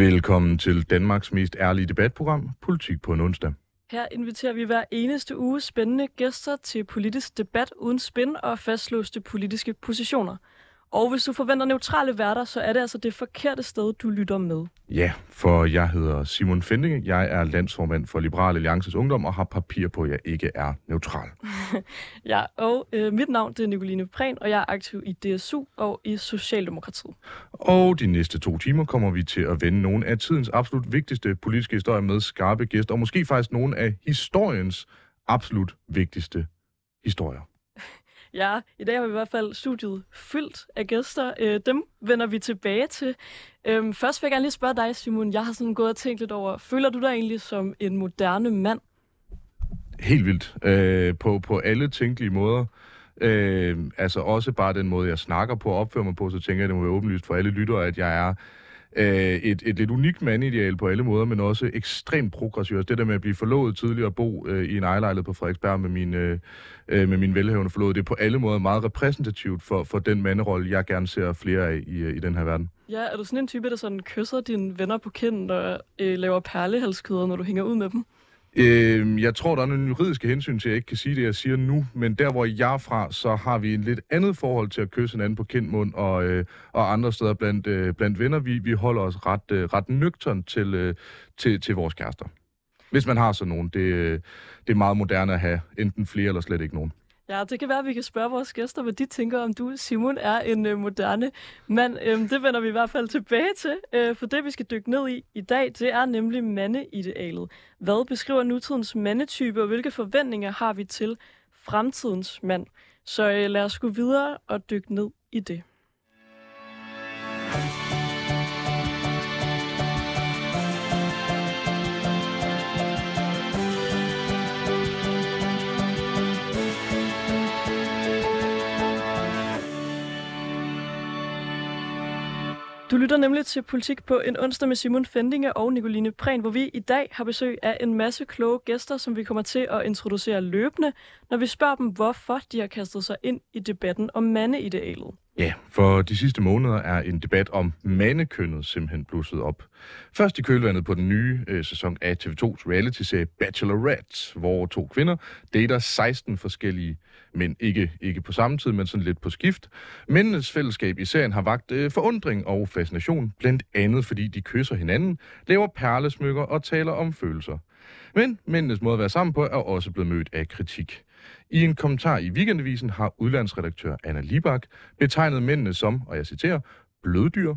Velkommen til Danmarks mest ærlige debatprogram, Politik på en onsdag. Her inviterer vi hver eneste uge spændende gæster til politisk debat uden spin og fastlåste politiske positioner. Og hvis du forventer neutrale værter, så er det altså det forkerte sted, du lytter med. Ja, for jeg hedder Simon Fendinge. Jeg er landsformand for Liberal Alliances Ungdom og har papir på, at jeg ikke er neutral. ja, og øh, mit navn det er Nicoline Prehn, og jeg er aktiv i DSU og i Socialdemokratiet. Og de næste to timer kommer vi til at vende nogle af tidens absolut vigtigste politiske historier med skarpe gæster, og måske faktisk nogle af historiens absolut vigtigste historier. Ja, i dag har vi i hvert fald studiet fyldt af gæster. Øh, dem vender vi tilbage til. Øhm, først vil jeg gerne lige spørge dig, Simon. Jeg har sådan gået og tænkt lidt over, føler du dig egentlig som en moderne mand? Helt vildt. Øh, på, på alle tænkelige måder. Øh, altså også bare den måde, jeg snakker på og opfører mig på, så tænker jeg, det må være åbenlyst for alle lyttere, at jeg er øh, et, et lidt unikt mandideal på alle måder, men også ekstremt progressiv. Altså det der med at blive forlovet tidligere og bo øh, i en ejerlejlighed på Frederiksberg med min, øh, øh med min velhævende forlovede, det er på alle måder meget repræsentativt for, for den manderolle, jeg gerne ser flere af i, øh, i den her verden. Ja, er du sådan en type, der sådan kysser dine venner på kinden og øh, laver perlehalskæder, når du hænger ud med dem? Øh, jeg tror, der er nogle juridiske hensyn til, at jeg ikke kan sige det, jeg siger nu, men der, hvor jeg er fra, så har vi en lidt andet forhold til at kysse hinanden på kindmund og, øh, og andre steder blandt, øh, blandt venner. Vi, vi holder os ret, øh, ret nøgtern til, øh, til, til vores kærester. Hvis man har sådan nogen. Det, øh, det er meget moderne at have enten flere eller slet ikke nogen. Ja, det kan være, at vi kan spørge vores gæster, hvad de tænker om du, Simon, er en øh, moderne mand. Øhm, det vender vi i hvert fald tilbage til, øh, for det vi skal dykke ned i i dag, det er nemlig mandeidealet. Hvad beskriver nutidens mandetype, og hvilke forventninger har vi til fremtidens mand? Så øh, lad os gå videre og dykke ned i det. Du lytter nemlig til Politik på en onsdag med Simon Fendinge og Nicoline Prehn, hvor vi i dag har besøg af en masse kloge gæster, som vi kommer til at introducere løbende, når vi spørger dem, hvorfor de har kastet sig ind i debatten om mandeidealet. Ja, for de sidste måneder er en debat om mandekønnet simpelthen blusset op. Først i kølvandet på den nye øh, sæson af TV2's reality-serie Bachelorette, hvor to kvinder dater 16 forskellige mænd. Ikke, ikke på samme tid, men sådan lidt på skift. Mændenes fællesskab i serien har vagt øh, forundring og fascination, blandt andet fordi de kysser hinanden, laver perlesmykker og taler om følelser. Men mændenes måde at være sammen på er også blevet mødt af kritik. I en kommentar i Weekendavisen har udlandsredaktør Anna Libak betegnet mændene som, og jeg citerer, bløddyr,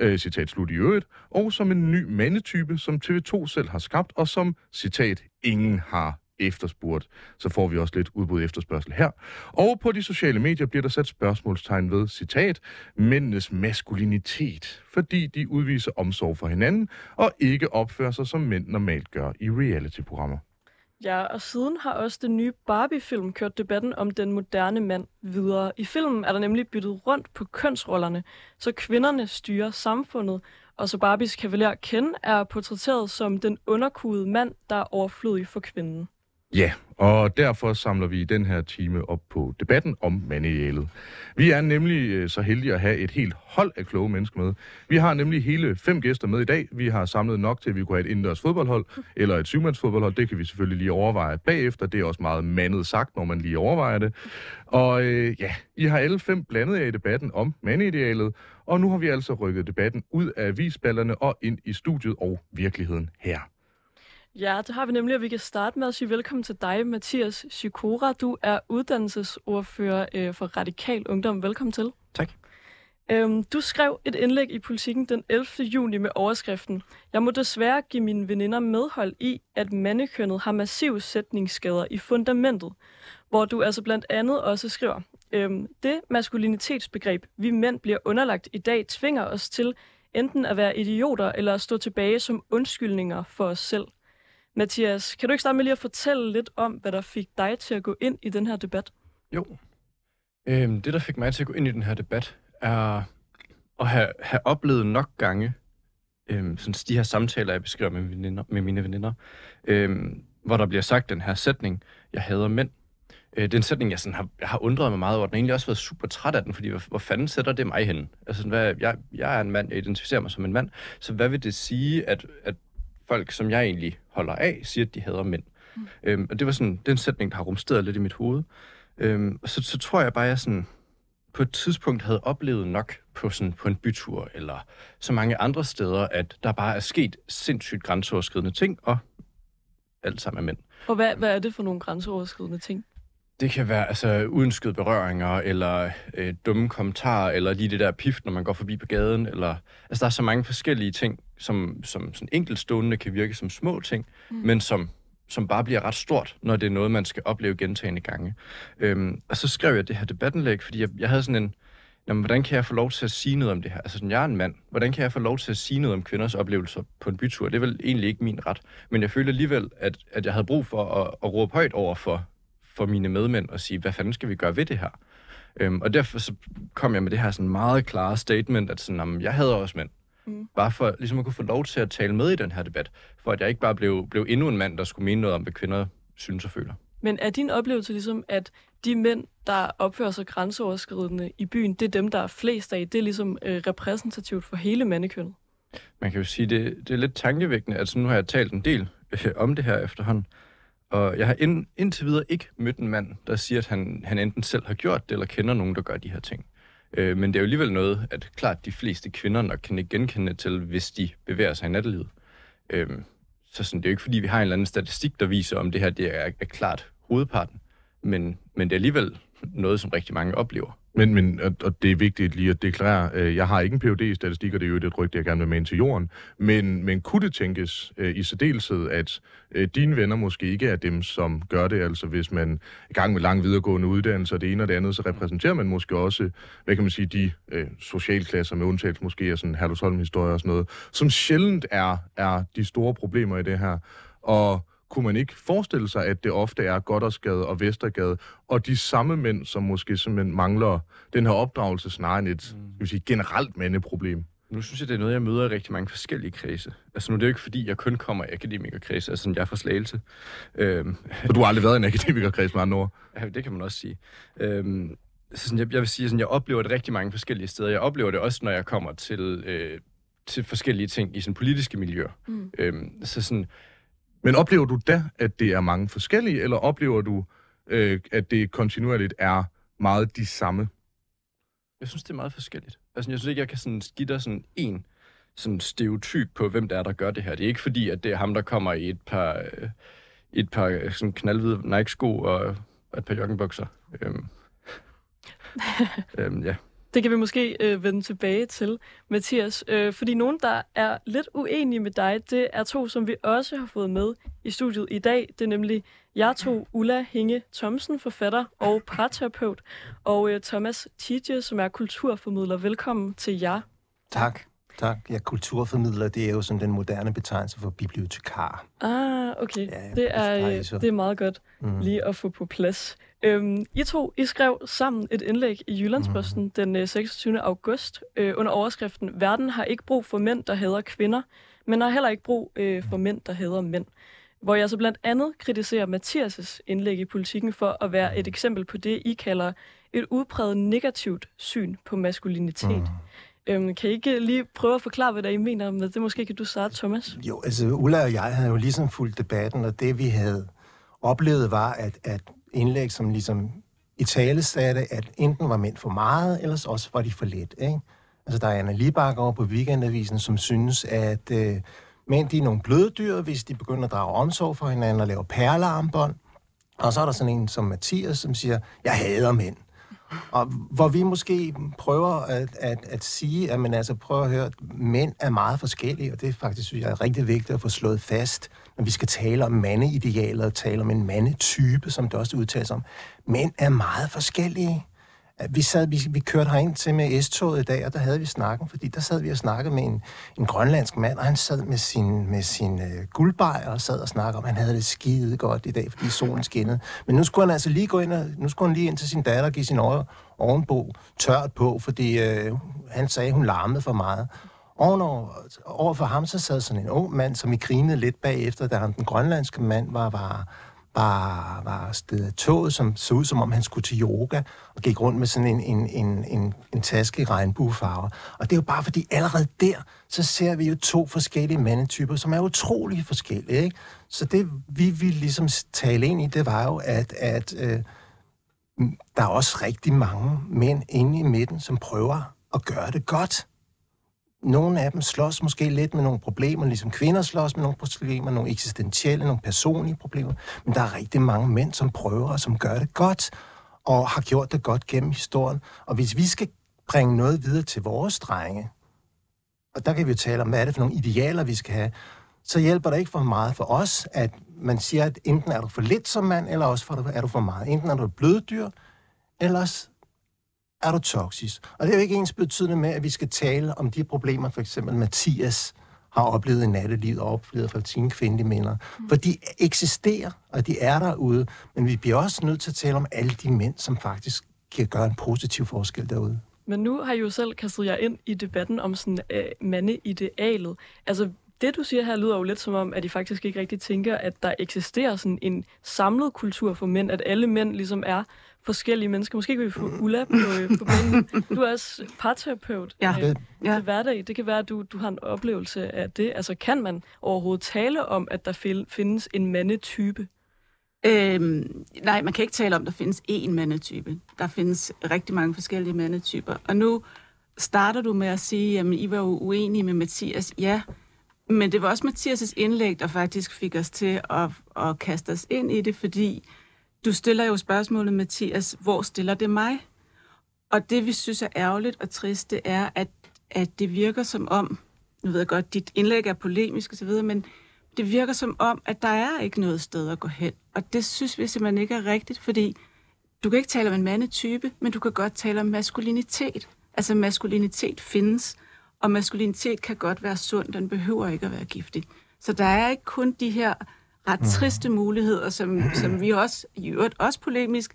øh, citat slut i øvrigt, og som en ny mandetype, som TV2 selv har skabt, og som, citat, ingen har efterspurgt. Så får vi også lidt udbud efterspørgsel her. Og på de sociale medier bliver der sat spørgsmålstegn ved, citat, mændenes maskulinitet, fordi de udviser omsorg for hinanden og ikke opfører sig, som mænd normalt gør i reality-programmer. Ja, og siden har også den nye Barbie-film kørt debatten om den moderne mand videre. I filmen er der nemlig byttet rundt på kønsrollerne, så kvinderne styrer samfundet, og så Barbies kavaler Ken er portrætteret som den underkudede mand, der er overflødig for kvinden. Ja, og derfor samler vi i den her time op på debatten om mandeidealet. Vi er nemlig øh, så heldige at have et helt hold af kloge mennesker med. Vi har nemlig hele fem gæster med i dag. Vi har samlet nok til, at vi kunne have et indendørs fodboldhold eller et syvmandsfodboldhold. Det kan vi selvfølgelig lige overveje bagefter. Det er også meget mandet sagt, når man lige overvejer det. Og øh, ja, I har alle fem blandet jer i debatten om mandeidealet, og nu har vi altså rykket debatten ud af avisballerne og ind i studiet og virkeligheden her. Ja, det har vi nemlig, og vi kan starte med at sige velkommen til dig, Mathias Sikora. Du er uddannelsesordfører øh, for Radikal Ungdom. Velkommen til. Tak. Øhm, du skrev et indlæg i Politiken den 11. juni med overskriften Jeg må desværre give mine veninder medhold i, at mandekønnet har massive sætningsskader i fundamentet, hvor du altså blandt andet også skriver, øhm, det maskulinitetsbegreb, vi mænd bliver underlagt i dag, tvinger os til enten at være idioter eller at stå tilbage som undskyldninger for os selv. Mathias, kan du ikke starte med lige at fortælle lidt om, hvad der fik dig til at gå ind i den her debat? Jo. Øhm, det, der fik mig til at gå ind i den her debat, er at have, have oplevet nok gange øhm, sådan de her samtaler, jeg beskriver med, veninder, med mine veninder, øhm, hvor der bliver sagt den her sætning, jeg hader mænd. Øh, det er en sætning, jeg, sådan har, jeg har undret mig meget over. Den har egentlig også været super træt af den, fordi hvor, hvor fanden sætter det mig hen? Altså, hvad, jeg, jeg er en mand, jeg identificerer mig som en mand, så hvad vil det sige, at, at folk, som jeg egentlig holder af, siger, at de hader mænd? Mm. Øhm, og det var sådan, det er en sætning, der har rumsteret lidt i mit hoved. Øhm, og så, så tror jeg bare, at jeg sådan, på et tidspunkt havde oplevet nok på, sådan, på en bytur, eller så mange andre steder, at der bare er sket sindssygt grænseoverskridende ting, og alt sammen er mænd. Og hvad, hvad er det for nogle grænseoverskridende ting? Det kan være altså uønskede berøringer, eller øh, dumme kommentarer, eller lige det der pift, når man går forbi på gaden. Eller, altså, der er så mange forskellige ting, som, som sådan enkeltstående kan virke som små ting, mm. men som, som bare bliver ret stort, når det er noget, man skal opleve gentagende gange. Øhm, og så skrev jeg det her debattenlæg, fordi jeg, jeg havde sådan en, jamen, hvordan kan jeg få lov til at sige noget om det her? Altså, sådan, jeg er en mand. Hvordan kan jeg få lov til at sige noget om kvinders oplevelser på en bytur? Det er vel egentlig ikke min ret. Men jeg følte alligevel, at, at jeg havde brug for at, at råbe højt over for, for mine medmænd og sige, hvad fanden skal vi gøre ved det her? Øhm, og derfor så kom jeg med det her sådan meget klare statement, at sådan, jamen, jeg hader også mænd. Mm. Bare for ligesom at kunne få lov til at tale med i den her debat, for at jeg ikke bare blev, blev endnu en mand, der skulle mene noget om, hvad kvinder synes og føler. Men er din oplevelse ligesom, at de mænd, der opfører sig grænseoverskridende i byen, det er dem, der er flest af? Det er ligesom øh, repræsentativt for hele mandekønnet? Man kan jo sige, det, det er lidt tankevækkende. Altså nu har jeg talt en del øh, om det her efterhånden. Og jeg har ind, indtil videre ikke mødt en mand, der siger, at han, han enten selv har gjort det, eller kender nogen, der gør de her ting. Øh, men det er jo alligevel noget, at klart de fleste kvinder nok kan ikke genkende til, hvis de bevæger sig i nattelivet. Øh, så sådan, det er jo ikke, fordi vi har en eller anden statistik, der viser, om det her det er, er klart hovedparten. Men, men det er alligevel noget, som rigtig mange oplever. Men, men og det er vigtigt lige at deklarere, øh, jeg har ikke en phd i statistik, og det er jo et rygte, jeg gerne vil med ind til jorden, men, men kunne det tænkes øh, i særdeleshed, at øh, dine venner måske ikke er dem, som gør det, altså hvis man er i gang med lang videregående uddannelse, og det ene og det andet, så repræsenterer man måske også, hvad kan man sige, de øh, socialklasser med undtagelse måske af sådan Herlufsholm-historie og sådan noget, som sjældent er, er de store problemer i det her. Og kunne man ikke forestille sig, at det ofte er Goddersgade og Vestergade, og de samme mænd, som måske simpelthen mangler den her opdragelse, snarere end et mm. vil sige, generelt mandeproblem? Nu synes jeg, det er noget, jeg møder i rigtig mange forskellige kredse. Altså nu er det jo ikke, fordi jeg kun kommer i akademikerkredse, altså jeg er fra Slagelse. Øhm, så du har aldrig været i en akademikerkreds med andre ord? Ja, det kan man også sige. Øhm, så sådan, jeg, jeg vil sige, at jeg oplever det rigtig mange forskellige steder. Jeg oplever det også, når jeg kommer til, øh, til forskellige ting i sådan politiske miljøer. Mm. Øhm, så sådan, men oplever du da, at det er mange forskellige, eller oplever du, øh, at det kontinuerligt er meget de samme? Jeg synes, det er meget forskelligt. Altså, jeg synes ikke, jeg kan sådan give dig sådan en sådan stereotyp på, hvem det er, der gør det her. Det er ikke fordi, at det er ham, der kommer i et par, øh, et par øh, sådan knaldhvide Nike-sko og, og et par joggingbukser. Øhm. øhm, ja. Det kan vi måske øh, vende tilbage til, Mathias. Øh, fordi nogen, der er lidt uenige med dig, det er to, som vi også har fået med i studiet i dag. Det er nemlig jeg to, Ulla Hinge Thomsen, forfatter og parterapeut, og øh, Thomas Tidje, som er kulturformidler. Velkommen til jer. Tak. Tak. Ja, kulturformidler, det er jo sådan den moderne betegnelse for bibliotekar. Ah, okay. Ja, det, er, det er meget godt mm. lige at få på plads. Øhm, I to, I skrev sammen et indlæg i Jyllandsposten mm. den 26. Øh, august øh, under overskriften Verden har ikke brug for mænd, der hader kvinder, men har heller ikke brug øh, for mænd, der hader mænd. Hvor jeg så blandt andet kritiserer Mathias' indlæg i politikken for at være et eksempel på det, I kalder et udpræget negativt syn på maskulinitet. Mm. Øhm, kan I ikke lige prøve at forklare, hvad der I mener med det? Måske kan du starte, Thomas. Jo, altså Ulla og jeg havde jo ligesom fulgt debatten, og det vi havde oplevet var, at, at indlæg, som ligesom i tale satte, at enten var mænd for meget, eller også var de for lidt. Ikke? Altså, der er Anna Libak over på Weekendavisen, som synes, at øh, mænd de er nogle bløde dyr, hvis de begynder at drage omsorg for hinanden og lave perlearmbånd. Og så er der sådan en som Mathias, som siger, jeg hader mænd. Og hvor vi måske prøver at, at, at sige, at man altså prøver at høre, at mænd er meget forskellige, og det er faktisk, synes jeg, er rigtig vigtigt at få slået fast, når vi skal tale om mandeidealer og tale om en mandetype, som det også udtales om. Mænd er meget forskellige. Vi, sad, vi, vi kørte herind til med S-toget i dag, og der havde vi snakken, fordi der sad vi og snakkede med en, en grønlandsk mand, og han sad med sin, med sin øh, guldbejer og sad og snakkede om, han havde det skide godt i dag, fordi solen skinnede. Men nu skulle han altså lige gå ind, og, nu skulle han lige ind til sin datter og give sin ovenbo tørt på, fordi øh, han sagde, hun larmede for meget. Ovenover, over for ham så sad sådan en ung mand, som i grinede lidt bagefter, da han, den grønlandske mand, var, var, var, var stedet af toget, som så ud som om han skulle til yoga, og gik rundt med sådan en, en, en, en, en taske i regnbuefarver. Og det er jo bare fordi allerede der, så ser vi jo to forskellige mandetyper, som er utrolig forskellige. Ikke? Så det vi ville ligesom tale ind i, det var jo, at, at øh, der er også rigtig mange mænd inde i midten, som prøver at gøre det godt. Nogle af dem slås måske lidt med nogle problemer, ligesom kvinder slås med nogle problemer, nogle eksistentielle, nogle personlige problemer. Men der er rigtig mange mænd, som prøver og som gør det godt, og har gjort det godt gennem historien. Og hvis vi skal bringe noget videre til vores drenge, og der kan vi jo tale om, hvad er det for nogle idealer, vi skal have, så hjælper det ikke for meget for os, at man siger, at enten er du for lidt som mand, eller også er du for meget. Enten er du et bløddyr, eller er du toksisk. Og det er jo ikke ens betydende med, at vi skal tale om de problemer, for eksempel Mathias har oplevet i nattelivet og oplevet fra sine kvindelige minder. Mm. For de eksisterer, og de er derude, men vi bliver også nødt til at tale om alle de mænd, som faktisk kan gøre en positiv forskel derude. Men nu har I jo selv kastet jer ind i debatten om sådan øh, mandeidealet. Altså, det, du siger her, lyder jo lidt som om, at I faktisk ikke rigtig tænker, at der eksisterer sådan en samlet kultur for mænd, at alle mænd ligesom er forskellige mennesker. Måske kan vi få Ulla på, øh, på banen. Du er også parterapeut ja. øh, ja. til hverdag. Det kan være, at du, du har en oplevelse af det. Altså, kan man overhovedet tale om, at der findes en mandetype? Øhm, nej, man kan ikke tale om, at der findes én mandetype. Der findes rigtig mange forskellige mandetyper. Og nu starter du med at sige, at I var jo uenige med Mathias. Ja, men det var også Mathias' indlæg, der faktisk fik os til at, at kaste os ind i det, fordi du stiller jo spørgsmålet, Mathias, hvor stiller det mig? Og det, vi synes er ærgerligt og trist, det er, at, at det virker som om, nu ved jeg godt, dit indlæg er polemisk osv., men det virker som om, at der er ikke noget sted at gå hen. Og det synes vi simpelthen ikke er rigtigt, fordi du kan ikke tale om en mandetype, men du kan godt tale om maskulinitet. Altså maskulinitet findes, og maskulinitet kan godt være sund, den behøver ikke at være giftig. Så der er ikke kun de her ret mm. triste muligheder, som, som vi også, i øvrigt også polemisk,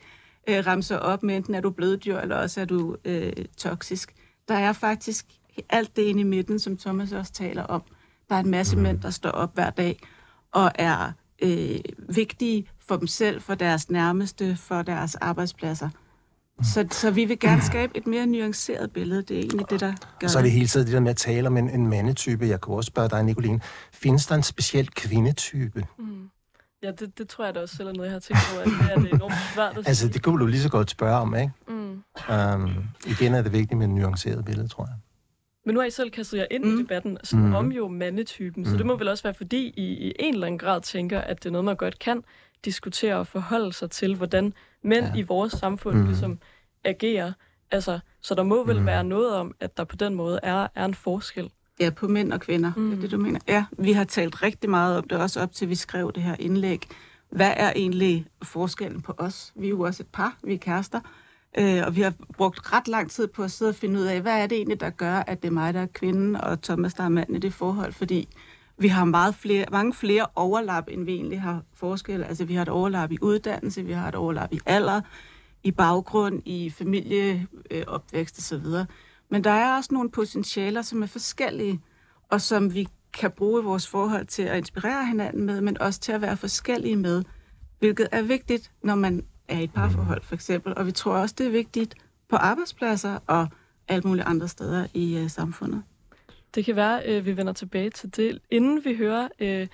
øh, ramser op med, enten er du bløddyr, eller også er du øh, toksisk. Der er faktisk alt det inde i midten, som Thomas også taler om. Der er en masse mm. mænd, der står op hver dag og er øh, vigtige for dem selv, for deres nærmeste, for deres arbejdspladser. Så, så vi vil gerne skabe et mere nuanceret billede. Det er egentlig det, der gør Så er det hele tiden det der med at tale om en, en mandetype. Jeg kunne også spørge dig, Nicoline. Findes der en speciel kvindetype? Mm. Ja, det, det tror jeg da også selv er noget, jeg har tænkt på, at det er det enormt svært at Altså, det kunne du lige så godt spørge om, ikke? Mm. Um, igen er det vigtigt med en nuanceret billede, tror jeg. Men nu har I selv kastet jer ind mm. i debatten sådan mm. om jo mandetypen, mm. så det må vel også være, fordi I i en eller anden grad tænker, at det er noget, man godt kan diskutere og forholde sig til, hvordan mænd ja. i vores samfund mm. ligesom agerer. Altså, så der må vel mm. være noget om, at der på den måde er, er en forskel. Ja, på mænd og kvinder, mm. det er det, du mener. Ja, vi har talt rigtig meget om det, også op til vi skrev det her indlæg. Hvad er egentlig forskellen på os? Vi er jo også et par, vi er kærester. Øh, og vi har brugt ret lang tid på at sidde og finde ud af, hvad er det egentlig, der gør, at det er mig, der er kvinden, og Thomas, der er manden i det forhold. Fordi vi har meget flere, mange flere overlap, end vi egentlig har forskel. Altså, vi har et overlap i uddannelse, vi har et overlap i alder, i baggrund, i familieopvækst øh, osv. Men der er også nogle potentialer, som er forskellige, og som vi kan bruge i vores forhold til at inspirere hinanden med, men også til at være forskellige med, hvilket er vigtigt, når man er i et parforhold for eksempel. Og vi tror også, det er vigtigt på arbejdspladser og alle mulige andre steder i øh, samfundet. Det kan være, at øh, vi vender tilbage til det. Inden vi hører øh,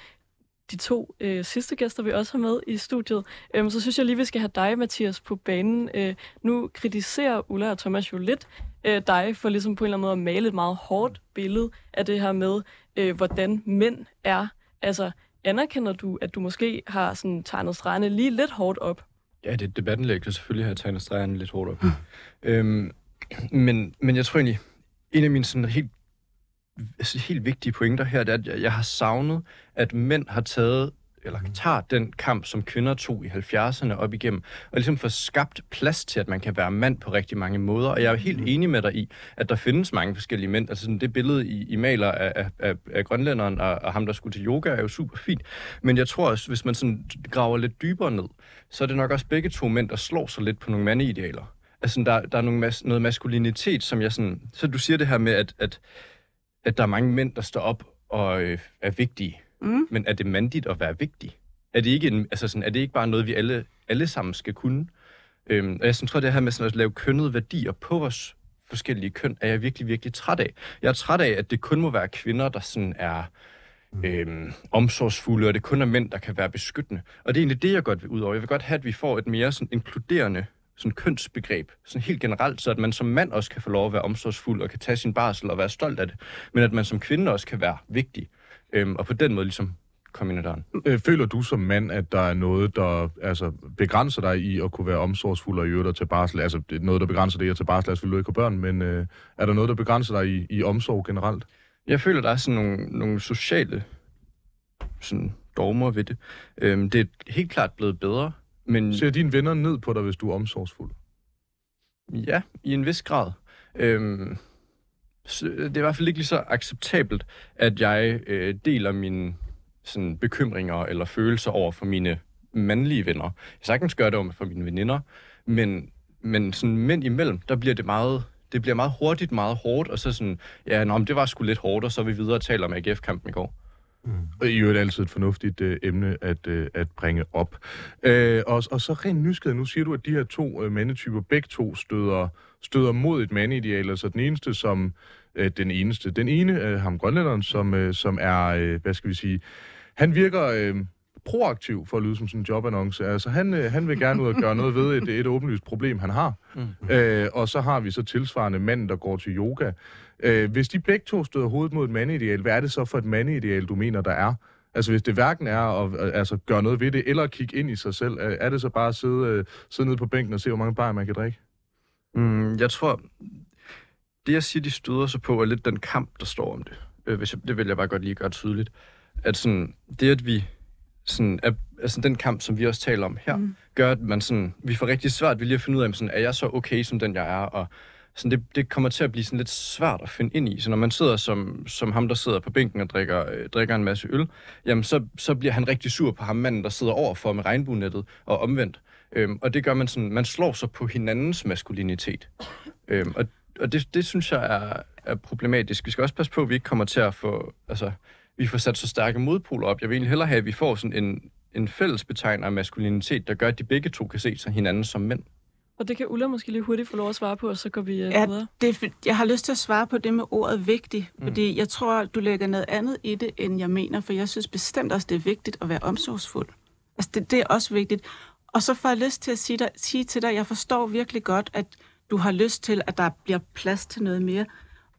de to øh, sidste gæster, vi også har med i studiet, øh, så synes jeg lige, vi skal have dig, Mathias, på banen. Øh, nu kritiserer Ulla og Thomas jo lidt øh, dig for ligesom på en eller anden måde at male et meget hårdt billede af det her med, øh, hvordan mænd er. Altså, anerkender du, at du måske har sådan tegnet stregerne lige lidt hårdt op? Ja, det er et debattenlæg, så selvfølgelig har jeg tegnet stregerne lidt hårdt op. Mm. Øhm, men, men jeg tror egentlig, en af mine sådan helt helt vigtige pointer her, det er, at jeg har savnet, at mænd har taget eller tager den kamp, som kvinder tog i 70'erne op igennem, og ligesom får skabt plads til, at man kan være mand på rigtig mange måder. Og jeg er helt enig med dig i, at der findes mange forskellige mænd. Altså sådan det billede, I, I maler af, af, af grønlænderen og, og ham, der skulle til yoga, er jo super fint. Men jeg tror også, hvis man sådan graver lidt dybere ned, så er det nok også begge to mænd, der slår sig lidt på nogle mandeidealer. Altså der, der er nogle mas, noget maskulinitet, som jeg sådan... Så du siger det her med, at, at at der er mange mænd, der står op og øh, er vigtige. Mm. Men er det mandigt at være vigtig? er det ikke, en, altså sådan, er det ikke bare noget, vi alle, alle sammen skal kunne? Øhm, og jeg sådan, tror, det her med sådan at lave kønnede værdier på vores forskellige køn, er jeg virkelig, virkelig træt af. Jeg er træt af, at det kun må være kvinder, der sådan er øhm, omsorgsfulde, og det kun er mænd, der kan være beskyttende. Og det er egentlig det, jeg godt vil ud over. Jeg vil godt have, at vi får et mere sådan inkluderende sådan kønsbegreb, sådan helt generelt, så at man som mand også kan få lov at være omsorgsfuld og kan tage sin barsel og være stolt af det, men at man som kvinde også kan være vigtig, øhm, og på den måde ligesom komme ind ad døren. Øh, Føler du som mand, at der er noget, der altså, begrænser dig i at kunne være omsorgsfuld og i øvrigt tage barsel? Altså, noget, der begrænser dig i at tage barsel, altså vil du ikke have børn, men øh, er der noget, der begrænser dig i, i omsorg generelt? Jeg føler, der er sådan nogle, nogle sociale sådan, dogmer ved det. Øhm, det er helt klart blevet bedre, men Ser dine venner ned på dig, hvis du er omsorgsfuld? ja, i en vis grad. Øhm, det er i hvert fald ikke lige så acceptabelt, at jeg øh, deler mine sådan, bekymringer eller følelser over for mine mandlige venner. Jeg sagtens gør det over for mine veninder, men, men sådan mænd imellem, der bliver det meget det bliver meget hurtigt, meget hårdt, og så sådan, ja, nå, men det var sgu lidt hårdt, og så er vi videre og taler om AGF-kampen i går. Mm. Og i øvrigt altid et fornuftigt øh, emne at, øh, at bringe op. Øh, og, og så rent nysgerrig, nu siger du, at de her to øh, mandetyper, begge to støder, støder mod et mandeideal. Altså den eneste, som øh, den eneste, den ene, øh, ham grønlænderen, som, øh, som er, øh, hvad skal vi sige, han virker øh, proaktiv for at lyde som sådan en jobannonce. Altså han, øh, han vil gerne ud og gøre noget ved et, et åbenlyst problem, han har. Mm. Øh, og så har vi så tilsvarende manden, der går til yoga. Øh, hvis de begge to støder hovedet mod et mandeideal, hvad er det så for et mandeideal, du mener, der er? Altså hvis det hverken er at øh, altså, gøre noget ved det, eller kigge ind i sig selv, er det så bare at sidde, øh, sidde nede på bænken og se, hvor mange bajer man kan drikke? Mm, jeg tror, det jeg siger, de støder sig på, er lidt den kamp, der står om det. Øh, hvis jeg, det vil jeg bare godt lige gøre tydeligt. At sådan, det, at vi sådan, er, altså den kamp, som vi også taler om her, mm. gør, at man sådan, vi får rigtig svært ved lige at finde ud af, sådan, er jeg så okay, som den jeg er, og sådan, det, det kommer til at blive sådan lidt svært at finde ind i. Så når man sidder som, som ham, der sidder på bænken og drikker, øh, drikker en masse øl, jamen så, så bliver han rigtig sur på ham manden, der sidder overfor med regnbuenettet og omvendt. Øhm, og det gør man sådan, man slår sig på hinandens maskulinitet. Øhm, og og det, det synes jeg er, er problematisk. Vi skal også passe på, at vi ikke kommer til at få, altså, vi får sat så stærke modpoler op. Jeg vil egentlig hellere have, at vi får sådan en, en fælles betegner af maskulinitet, der gør, at de begge to kan se sig hinanden som mænd. Og det kan Ulla måske lige hurtigt få lov at svare på, og så går vi uh, Ja, videre. det jeg har lyst til at svare på det med ordet vigtig, mm. fordi jeg tror, du lægger noget andet i det, end jeg mener, for jeg synes bestemt også, det er vigtigt at være omsorgsfuld. Altså, det, det er også vigtigt. Og så får jeg lyst til at sige, dig, sige til dig, jeg forstår virkelig godt, at du har lyst til, at der bliver plads til noget mere.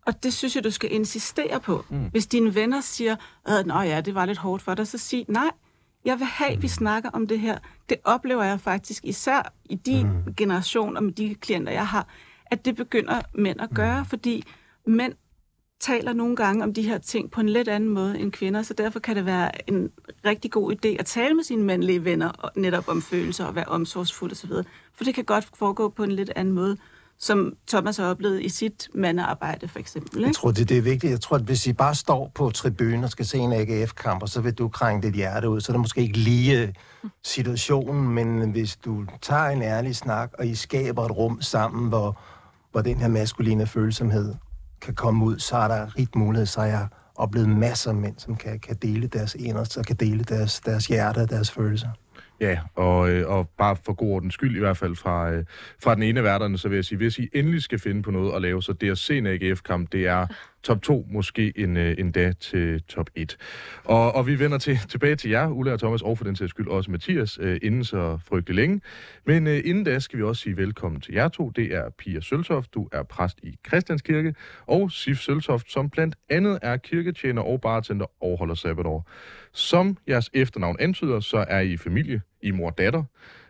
Og det synes jeg, du skal insistere på. Mm. Hvis dine venner siger, at Nå ja, det var lidt hårdt for dig, så sig nej. Jeg vil have, at vi snakker om det her. Det oplever jeg faktisk især i din mm. generation og med de klienter, jeg har, at det begynder mænd at gøre, fordi mænd taler nogle gange om de her ting på en lidt anden måde end kvinder, så derfor kan det være en rigtig god idé at tale med sine mandlige venner netop om følelser og være omsorgsfuld osv. For det kan godt foregå på en lidt anden måde, som Thomas har oplevet i sit mandearbejde for eksempel. Jeg Ikke? tror, det, det er vigtigt. Jeg tror, at hvis I bare står på tribunen og skal se en AGF-kamp, og så vil du krænge dit hjerte ud, så er det måske ikke lige øh, situationen, men hvis du tager en ærlig snak, og I skaber et rum sammen, hvor, hvor den her maskuline følsomhed kan komme ud, så er der rigt mulighed, så har jeg oplevet masser af mænd, som kan, kan dele deres inderste, og kan dele deres, deres hjerte og deres følelser. Ja, og, øh, og bare for god ordens skyld i hvert fald fra, øh, fra den ene af værterne, så vil jeg sige, hvis I endelig skal finde på noget at lave, så det at se en AGF-kamp, det er top 2, måske en, øh, endda til top 1. Og, og vi vender til, tilbage til jer, Ulla og Thomas, og for den sags skyld også Mathias, øh, inden så frygtelig længe. Men øh, inden da skal vi også sige velkommen til jer to. Det er Pia Søltoft, du er præst i Christianskirke, og Sif Søltoft, som blandt andet er kirketjener og bartender og holder sabbatår. Som jeres efternavn antyder, så er I familie, I mor og datter.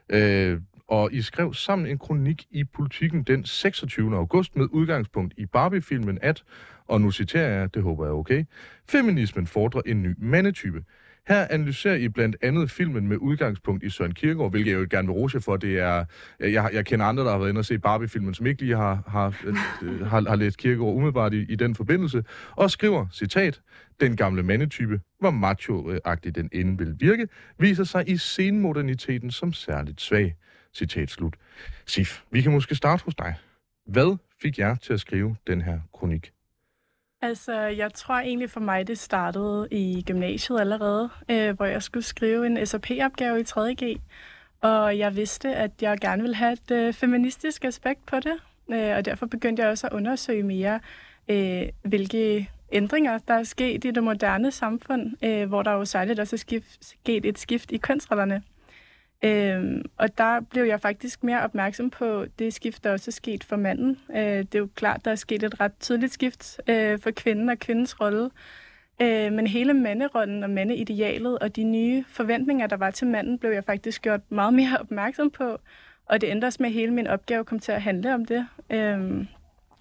Øh, og I skrev sammen en kronik i Politiken den 26. august med udgangspunkt i Barbie-filmen at, og nu citerer jeg, det håber jeg er okay, feminismen fordrer en ny mandetype. Her analyserer I blandt andet filmen med udgangspunkt i Søren Kierkegaard, hvilket jeg jo gerne vil rose for. Det er, øh, jeg, jeg kender andre, der har været inde og se Barbie-filmen, som ikke lige har, har, øh, har, har læst Kierkegaard umiddelbart i, i den forbindelse, og skriver, citat, den gamle mandetype, hvor macho-agtig den end vil virke, viser sig i senmoderniteten som særligt svag. Citat slut. Sif, vi kan måske starte hos dig. Hvad fik jer til at skrive den her kronik? Altså, jeg tror egentlig for mig, det startede i gymnasiet allerede, øh, hvor jeg skulle skrive en SAP-opgave i 3.G. Og jeg vidste, at jeg gerne ville have et øh, feministisk aspekt på det. Øh, og derfor begyndte jeg også at undersøge mere, øh, hvilke ændringer, der er sket i det moderne samfund, øh, hvor der jo særligt også er skift, sket et skift i kønsrollerne. Øhm, og der blev jeg faktisk mere opmærksom på det skift, der også er sket for manden. Øh, det er jo klart, der er sket et ret tydeligt skift øh, for kvinden og kvindens rolle. Øh, men hele manderollen og mandeidealet og de nye forventninger, der var til manden, blev jeg faktisk gjort meget mere opmærksom på. Og det ændres med, at hele min opgave kom til at handle om det. Øh,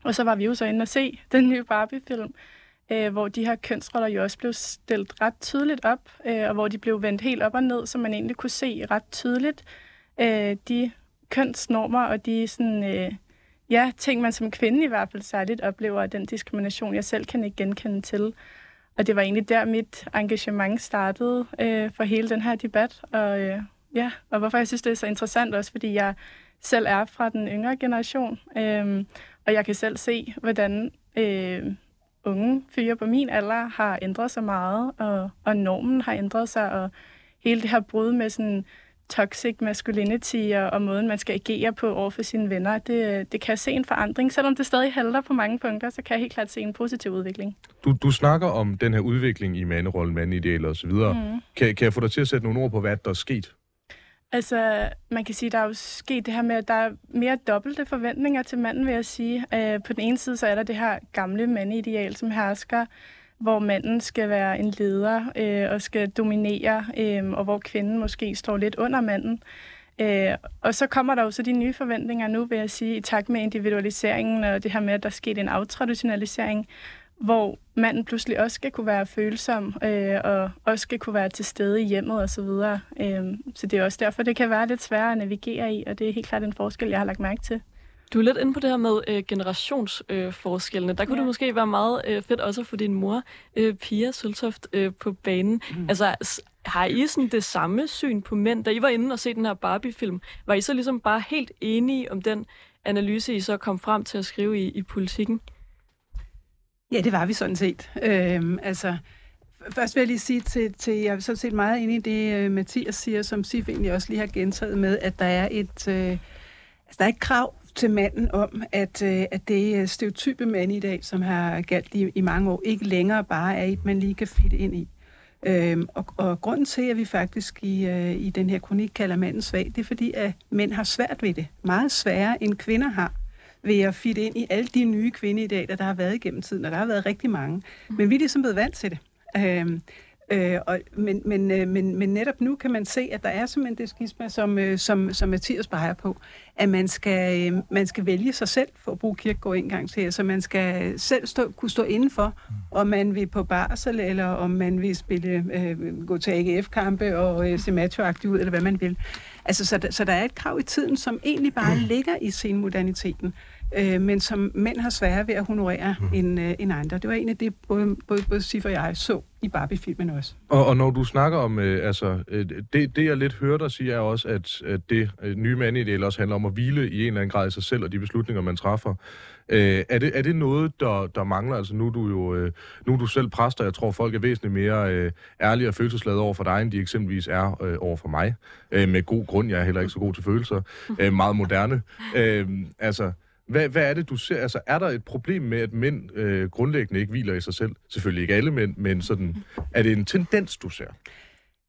og så var vi jo så inde og se den nye Barbie-film, øh, hvor de her kønsroller jo også blev stillet ret tydeligt op, øh, og hvor de blev vendt helt op og ned, så man egentlig kunne se ret tydeligt øh, de kønsnormer og de sådan, øh, ja, ting, man som kvinde i hvert fald særligt oplever, og den diskrimination, jeg selv kan ikke genkende til. Og det var egentlig der, mit engagement startede øh, for hele den her debat. Og, øh, ja, og hvorfor jeg synes, det er så interessant også, fordi jeg selv er fra den yngre generation, øh, og jeg kan selv se, hvordan øh, unge fyre på min alder har ændret sig meget, og, og normen har ændret sig, og hele det her brud med sådan toxic masculinity og, og måden, man skal agere på over for sine venner, det, det kan se en forandring. Selvom det stadig halter på mange punkter, så kan jeg helt klart se en positiv udvikling. Du, du snakker om den her udvikling i manderollen, mandidealer osv. Mm. Kan, kan jeg få dig til at sætte nogle ord på, hvad der er sket? Altså, man kan sige, der er jo sket det her med, at der er mere dobbelte forventninger til manden, vil jeg sige. Øh, på den ene side, så er der det her gamle mandeideal, som hersker, hvor manden skal være en leder øh, og skal dominere, øh, og hvor kvinden måske står lidt under manden. Øh, og så kommer der jo så de nye forventninger nu, vil jeg sige, i takt med individualiseringen og det her med, at der er sket en aftraditionalisering, hvor manden pludselig også skal kunne være følsom, øh, og også skal kunne være til stede i hjemmet osv. Så, videre. øh, så det er også derfor, det kan være lidt sværere at navigere i, og det er helt klart en forskel, jeg har lagt mærke til. Du er lidt inde på det her med øh, generationsforskellene. Øh, der kunne ja. det måske være meget øh, fedt også at få din mor, øh, Pia Søltoft, øh, på banen. Mm. Altså, har I sådan det samme syn på mænd? Da I var inde og se den her Barbie-film, var I så ligesom bare helt enige om den analyse, I så kom frem til at skrive i, i politikken? Ja, det var vi sådan set. Øhm, altså, først vil jeg lige sige til, til jeg er sådan set meget enig i det, øh, Mathias siger, som Sif egentlig også lige har gentaget med, at der er et, øh, altså, der er et krav til manden om, at, øh, at det stereotype mand i dag, som har galt i, i mange år, ikke længere bare er et, man lige kan fitte ind i. Øhm, og, og grunden til, at vi faktisk i, øh, i den her kronik kalder manden svag, det er fordi, at mænd har svært ved det. Meget sværere, end kvinder har ved at fitte ind i alle de nye kvinder i dag, der, der har været igennem tiden, og der har været rigtig mange. Mm. Men vi er ligesom blevet vant til det. Øhm, Øh, og, men, men, øh, men, men netop nu kan man se, at der er simpelthen det skisma, som, øh, som, som Mathias peger på, at man skal, øh, man skal vælge sig selv for at bruge kirkegård en gang til. Så man skal selv stå, kunne stå indenfor, om man vil på barsel, eller om man vil spille, øh, gå til AGF-kampe og øh, se macho ud, eller hvad man vil. Altså, så, så der er et krav i tiden, som egentlig bare ligger i senmoderniteten øh, men som mænd har svære ved at honorere mm. en, øh, en andre. Det var en af det, både, både, både Sif og jeg så i Barbie-filmen også. Og, og når du snakker om, øh, altså, øh, det, det jeg lidt hørte dig sige, er også, at, at det øh, nye mandidel også handler om at hvile i en eller anden grad i sig selv og de beslutninger, man træffer. Øh, er, det, er det noget, der, der mangler? Altså nu er du jo øh, nu er du selv præster, jeg tror, folk er væsentligt mere øh, ærlige og følelsesladet over for dig, end de eksempelvis er øh, over for mig. Øh, med god grund, jeg er heller ikke så god til følelser. Øh, meget moderne. Øh, altså, hvad, hvad er det, du ser? Altså, er der et problem med, at mænd øh, grundlæggende ikke hviler i sig selv? Selvfølgelig ikke alle mænd, men sådan, er det en tendens, du ser?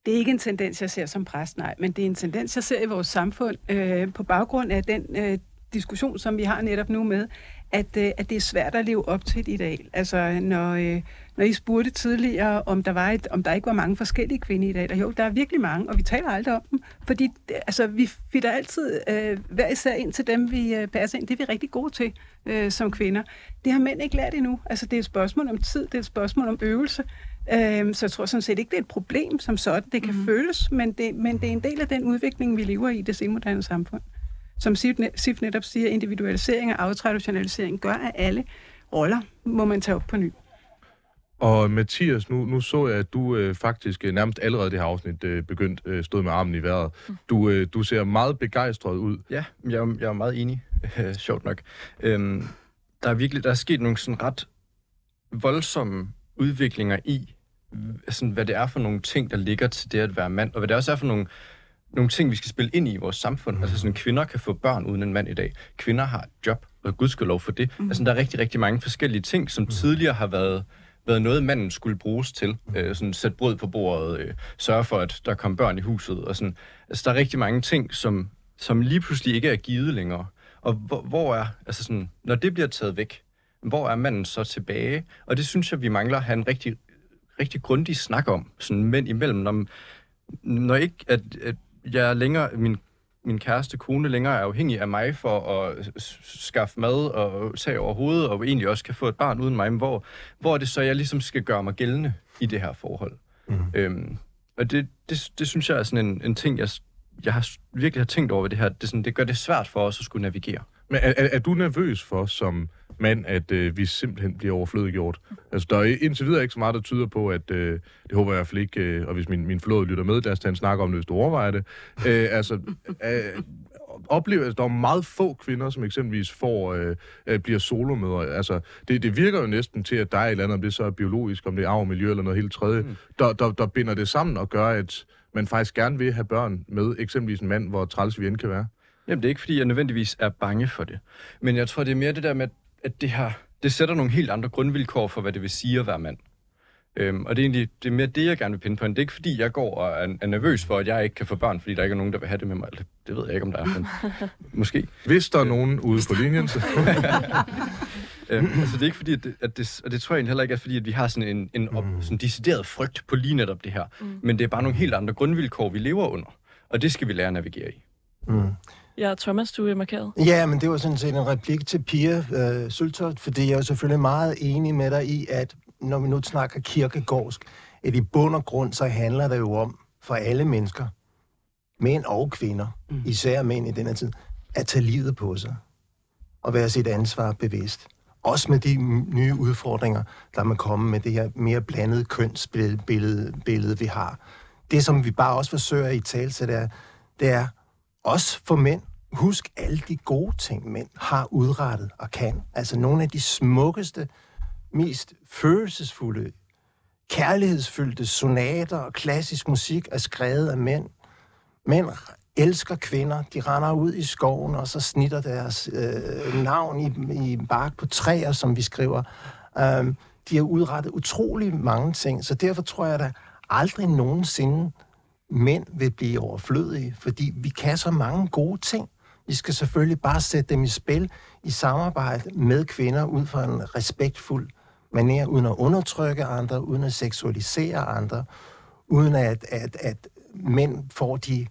Det er ikke en tendens, jeg ser som præst, nej, men det er en tendens, jeg ser i vores samfund øh, på baggrund af den øh, diskussion, som vi har netop nu med, at, øh, at det er svært at leve op til et ideal. Altså, når, øh, når I spurgte tidligere, om der, var et, om der ikke var mange forskellige kvinder i dag, jo, der er virkelig mange, og vi taler aldrig om dem, fordi altså, vi fitter altid øh, hver især ind til dem, vi øh, passer ind. Det er vi rigtig gode til øh, som kvinder. Det har mænd ikke lært endnu. Altså, det er et spørgsmål om tid, det er et spørgsmål om øvelse. Øh, så jeg tror sådan set ikke, det er et problem som sådan. Det kan mm-hmm. føles, men det, men det er en del af den udvikling, vi lever i i det senmoderne samfund som Sif netop siger, individualisering og aftraditionalisering gør, at alle roller må man tage op på ny. Og Mathias, nu, nu så jeg, at du øh, faktisk øh, nærmest allerede det her afsnit øh, begyndt øh, stod med armen i vejret. Mm. Du, øh, du ser meget begejstret ud. Ja, jeg, er, jeg er meget enig. sjovt nok. Øhm, der er virkelig der er sket nogle sådan ret voldsomme udviklinger i, sådan, hvad det er for nogle ting, der ligger til det at være mand, og hvad det også er for nogle, nogle ting, vi skal spille ind i i vores samfund. Mm. Altså sådan, kvinder kan få børn uden en mand i dag. Kvinder har et job, og gudskelov for det. Mm. Altså, der er rigtig, rigtig mange forskellige ting, som mm. tidligere har været været noget, manden skulle bruges til. Øh, sådan sætte brød på bordet, øh, sørge for, at der kom børn i huset. Og sådan. Altså, der er rigtig mange ting, som, som lige pludselig ikke er givet længere. Og hvor, hvor er, altså sådan, når det bliver taget væk, hvor er manden så tilbage? Og det synes jeg, vi mangler at have en rigtig, rigtig grundig snak om, sådan mænd imellem. Når, når ikke, at, at jeg er længere, min min kæreste kone længere er afhængig af mig for at skaffe mad og tage over hovedet, og egentlig også kan få et barn uden mig, men hvor, hvor er det så, jeg ligesom skal gøre mig gældende i det her forhold? Mm. Øhm, og det, det, det synes jeg er sådan en, en ting, jeg, jeg har virkelig har tænkt over det her. Det, sådan, det gør det svært for os at skulle navigere. Men er, er, er du nervøs for som mand, at øh, vi simpelthen bliver overflødiggjort? Altså, der er indtil videre ikke så meget, der tyder på, at øh, det håber jeg i hvert fald ikke, øh, og hvis min, min flåde lytter med, lad os tage en snak om det, hvis du overvejer det. Øh, altså, øh, oplever, at altså, der er meget få kvinder, som eksempelvis får, øh, øh, bliver solomødre. Altså, det, det virker jo næsten til, at der er et eller andet, om det så er biologisk, om det er arv, miljø eller noget helt tredje, mm. der, der, der binder det sammen og gør, at man faktisk gerne vil have børn med eksempelvis en mand, hvor træls vi end kan være. Jamen, det er ikke, fordi jeg nødvendigvis er bange for det. Men jeg tror, det er mere det der med, at det her, det sætter nogle helt andre grundvilkår for, hvad det vil sige at være mand. Øhm, og det er egentlig det er mere det, jeg gerne vil pinde på. Det er ikke, fordi jeg går og er, er nervøs for, at jeg ikke kan få børn, fordi der ikke er nogen, der vil have det med mig. Det, det ved jeg ikke, om der er, men måske. Hvis der er nogen ude på linjen, så... øhm, altså, det er ikke fordi, at det, at det, og det tror jeg heller ikke er, fordi at vi har sådan en, en op, mm. sådan decideret frygt på lige netop det her. Mm. Men det er bare nogle helt andre grundvilkår, vi lever under. Og det skal vi lære at navigere i. Mm. Ja, Thomas, du er markeret. Ja, men det var sådan set en replik til Pia øh, Søltoft, fordi jeg er selvfølgelig meget enig med dig i, at når vi nu snakker kirkegårdsk, at i bund og grund, så handler det jo om, for alle mennesker, mænd og kvinder, mm. især mænd i denne tid, at tage livet på sig og være sit ansvar bevidst. Også med de nye udfordringer, der man komme med det her mere blandede kønsbillede, billede, vi har. Det, som vi bare også forsøger i tale til, det er, det er også for mænd. Husk alle de gode ting, mænd har udrettet og kan. Altså nogle af de smukkeste, mest følelsesfulde, kærlighedsfyldte sonater og klassisk musik er skrevet af mænd. Mænd elsker kvinder. De render ud i skoven, og så snitter deres øh, navn i, i bark på træer, som vi skriver. Um, de har udrettet utrolig mange ting, så derfor tror jeg, da der aldrig nogensinde mænd vil blive overflødige, fordi vi kan så mange gode ting. Vi skal selvfølgelig bare sætte dem i spil i samarbejde med kvinder ud fra en respektfuld manier, uden at undertrykke andre, uden at seksualisere andre, uden at, at, at mænd får de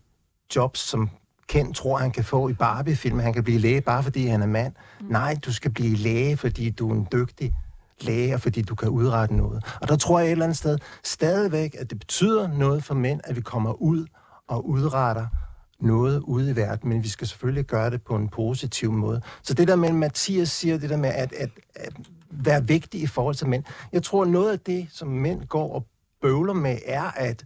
jobs, som Ken tror, han kan få i Barbie-film. Han kan blive læge bare fordi han er mand. Mm. Nej, du skal blive læge, fordi du er en dygtig læger, fordi du kan udrette noget. Og der tror jeg et eller andet sted stadigvæk, at det betyder noget for mænd, at vi kommer ud og udretter noget ude i verden, men vi skal selvfølgelig gøre det på en positiv måde. Så det der med, Mathias siger, det der med at, at, at være vigtig i forhold til mænd, jeg tror noget af det, som mænd går og bøvler med, er at,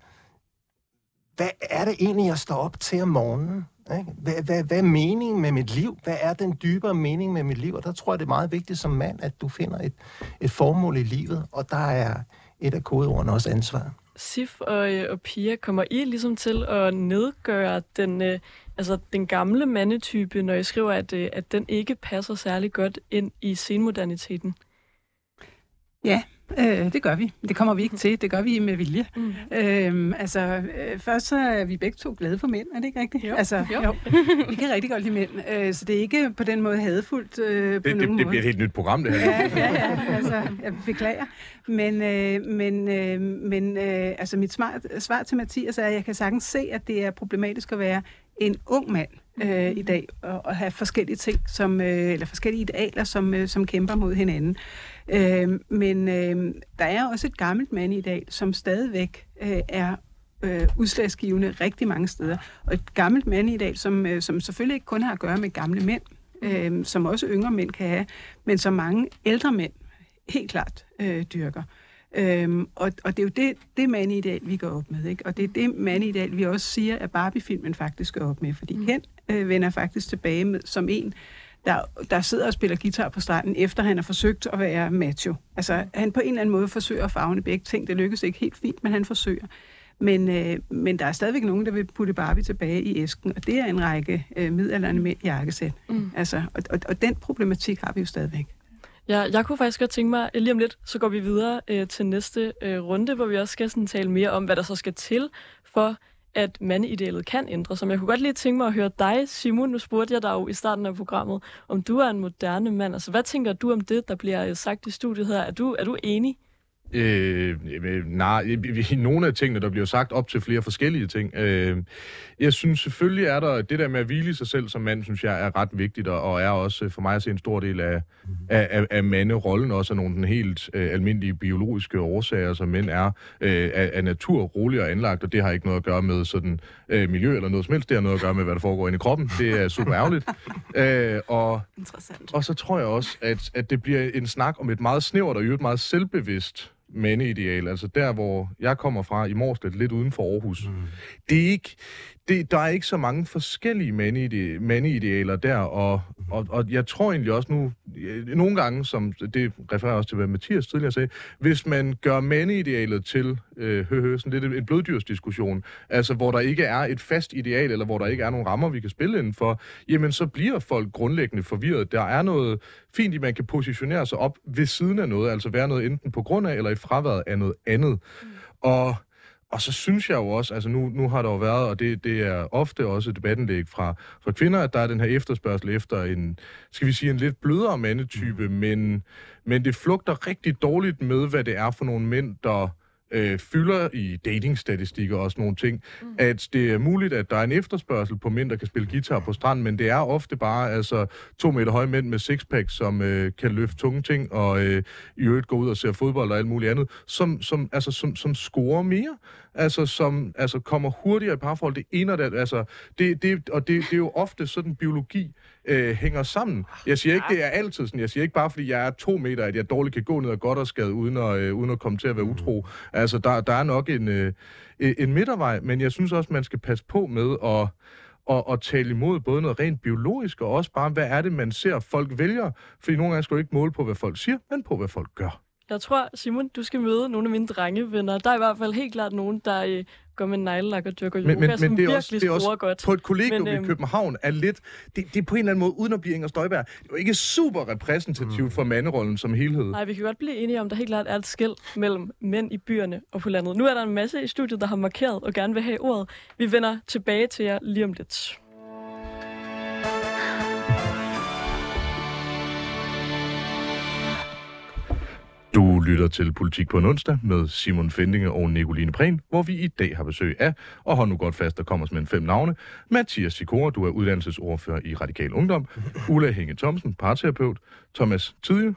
hvad er det egentlig, jeg står op til om morgenen? Hvad, hvad, hvad er meningen med mit liv? Hvad er den dybere mening med mit liv? Og der tror jeg, det er meget vigtigt som mand, at du finder et, et formål i livet, og der er et af kodeordene også ansvar. Sif og, øh, og Pia, kommer I ligesom til at nedgøre den, øh, altså den gamle mandetype, når I skriver, at, øh, at den ikke passer særlig godt ind i senmoderniteten? Ja, Øh, det gør vi. Det kommer vi ikke til. Det gør vi med vilje. Mm. Øhm, altså, øh, først så er vi begge to glade for mænd, er det ikke rigtigt? Jo. Altså, jo. jo. vi kan rigtig godt lide mænd, øh, så det er ikke på den måde hadefuldt øh, på det, nogen det, måde. det bliver et helt nyt program, det her. Ja, ja, ja. Altså, jeg beklager. Men, øh, men, øh, men øh, altså, mit smart, svar til Mathias er, at jeg kan sagtens se, at det er problematisk at være en ung mand øh, i dag, og, og have forskellige ting, som, øh, eller forskellige idealer, som, øh, som kæmper mod hinanden. Øh, men øh, der er også et gammelt mand i dag, som stadigvæk øh, er øh, udslagsgivende rigtig mange steder. Og et gammelt mand i dag, som, øh, som selvfølgelig ikke kun har at gøre med gamle mænd, øh, som også yngre mænd kan have, men som mange ældre mænd helt klart øh, dyrker. Øhm, og, og det er jo det, det mandideal, vi går op med. Ikke? Og det er det mandideal, vi også siger, at Barbie-filmen faktisk går op med. Fordi mm. Ken øh, vender faktisk tilbage med, som en, der, der sidder og spiller guitar på stranden, efter han har forsøgt at være macho. Altså, han på en eller anden måde forsøger at fagne begge ting. Det lykkes ikke helt fint, men han forsøger. Men, øh, men der er stadigvæk nogen, der vil putte Barbie tilbage i æsken, og det er en række øh, midalderne i jakkesæt. Mm. Altså, og, og, og den problematik har vi jo stadigvæk. Ja, jeg kunne faktisk godt tænke mig, lige om lidt, så går vi videre øh, til næste øh, runde, hvor vi også skal sådan, tale mere om, hvad der så skal til for, at mandidealet kan ændre sig. Men jeg kunne godt lige tænke mig at høre dig, Simon. Nu spurgte jeg dig jo i starten af programmet, om du er en moderne mand. Altså, hvad tænker du om det, der bliver øh, sagt i studiet her? Er du, er du enig? Øh, nej, i nogle af tingene, der bliver sagt op til flere forskellige ting. Øh, jeg synes selvfølgelig er der, det der med at hvile sig selv som mand, synes jeg er ret vigtigt, og er også for mig at se en stor del af, af, af, af manderollen, også af nogle den helt øh, almindelige biologiske årsager, som mænd er øh, af, af natur rolig og anlagt, og det har ikke noget at gøre med sådan øh, miljø eller noget som helst, det har noget at gøre med, hvad der foregår inde i kroppen. Det er super ærgerligt. øh, og, Interessant. og så tror jeg også, at, at det bliver en snak om et meget snævert og et meget selvbevidst mandeideal, altså der, hvor jeg kommer fra i Morslet, lidt uden for Aarhus. Mm. Det er ikke, det, der er ikke så mange forskellige mandeidealer mandeidealer der, og, og, og jeg tror egentlig også nu, nogle gange, som det refererer også til, hvad Mathias tidligere sagde, hvis man gør mandeidealet til øh, hø, hø, sådan lidt en bloddyrsdiskussion, altså hvor der ikke er et fast ideal, eller hvor der ikke er nogen rammer, vi kan spille indenfor, jamen så bliver folk grundlæggende forvirret. Der er noget fint i, man kan positionere sig op ved siden af noget, altså være noget enten på grund af, eller i fraværet af noget andet. Mm. Og og så synes jeg jo også, altså nu, nu har der jo været, og det, det er ofte også debattenlæg fra, fra kvinder, at der er den her efterspørgsel efter en, skal vi sige, en lidt blødere mandetype, mm. men, men det flugter rigtig dårligt med, hvad det er for nogle mænd, der øh, fylder i datingstatistikker og sådan nogle ting, mm. at det er muligt, at der er en efterspørgsel på mænd, der kan spille guitar på stranden, men det er ofte bare altså to meter høje mænd med sixpack, som øh, kan løfte tunge ting, og øh, i øvrigt gå ud og se fodbold og alt muligt andet, som, som, altså, som, som scorer mere altså som altså kommer hurtigere i parforhold. Det ene det, altså, det, det, og det, det er jo ofte sådan, biologi øh, hænger sammen. Jeg siger ikke, det er altid sådan. Jeg siger ikke bare, fordi jeg er to meter, at jeg dårligt kan gå ned og godt og skade, uden at, øh, uden at komme til at være utro. Altså, der, der er nok en, øh, e, en midtervej, men jeg synes også, man skal passe på med at og, og tale imod både noget rent biologisk, og også bare, hvad er det, man ser, folk vælger. Fordi nogle gange skal du ikke måle på, hvad folk siger, men på, hvad folk gør. Jeg tror, Simon, du skal møde nogle af mine drengevenner. Der er i hvert fald helt klart nogen, der øh, går med neglelak og dyrker yoga, men, men, som men det er virkelig også, det er også godt. På et kollegium men, øhm, i København er lidt... Det, det er på en eller anden måde, uden at blive Inger Støjberg, det er jo ikke super repræsentativt mm. for manderollen som helhed. Nej, vi kan godt blive enige om, at der helt klart er et skæld mellem mænd i byerne og på landet. Nu er der en masse i studiet, der har markeret og gerne vil have ordet. Vi vender tilbage til jer lige om lidt. Du lytter til Politik på en onsdag med Simon Fendinge og Nicoline Prehn, hvor vi i dag har besøg af, og hold nu godt fast, der kommer med fem navne, Mathias Sikora, du er uddannelsesordfører i Radikal Ungdom, Ulla Hænge Thomsen, parterapeut, Thomas Tidje,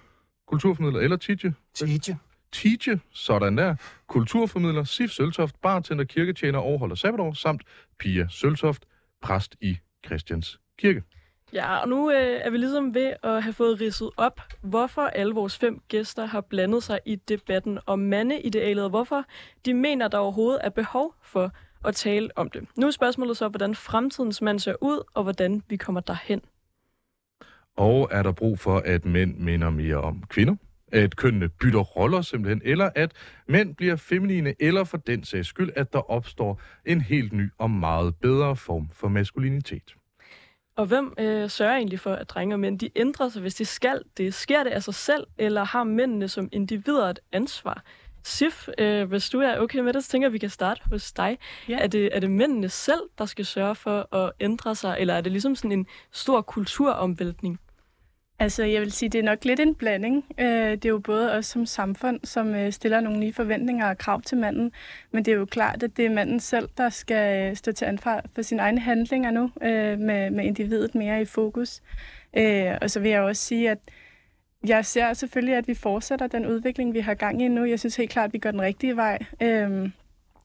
kulturformidler eller Tidje? Tidje. Tidje, sådan der, kulturformidler, Sif Søltoft, bartender, kirketjener, overholder sabbatår, samt Pia Søltoft, præst i Christians Kirke. Ja, og nu øh, er vi ligesom ved at have fået ridset op, hvorfor alle vores fem gæster har blandet sig i debatten om mandeidealet, og hvorfor de mener, der overhovedet er behov for at tale om det. Nu er spørgsmålet så, hvordan fremtidens mand ser ud, og hvordan vi kommer derhen. Og er der brug for, at mænd minder mere om kvinder? At kønnene bytter roller simpelthen, eller at mænd bliver feminine, eller for den sags skyld, at der opstår en helt ny og meget bedre form for maskulinitet. Og hvem øh, sørger egentlig for, at drenge og mænd de ændrer sig, hvis de skal det? Sker det af sig selv, eller har mændene som individer et ansvar? Sif, øh, hvis du er okay med det, så tænker jeg, at vi kan starte hos dig. Ja. Er, det, er det mændene selv, der skal sørge for at ændre sig, eller er det ligesom sådan en stor kulturomvæltning? Altså, jeg vil sige, det er nok lidt en blanding. Øh, det er jo både os som samfund, som øh, stiller nogle nye forventninger og krav til manden, men det er jo klart, at det er manden selv, der skal øh, stå til ansvar for sine egne handlinger nu, med, med individet mere i fokus. Og så vil jeg også sige, at jeg ser selvfølgelig, at vi fortsætter den udvikling, vi har gang i nu. Jeg synes helt klart, at vi går den rigtige vej.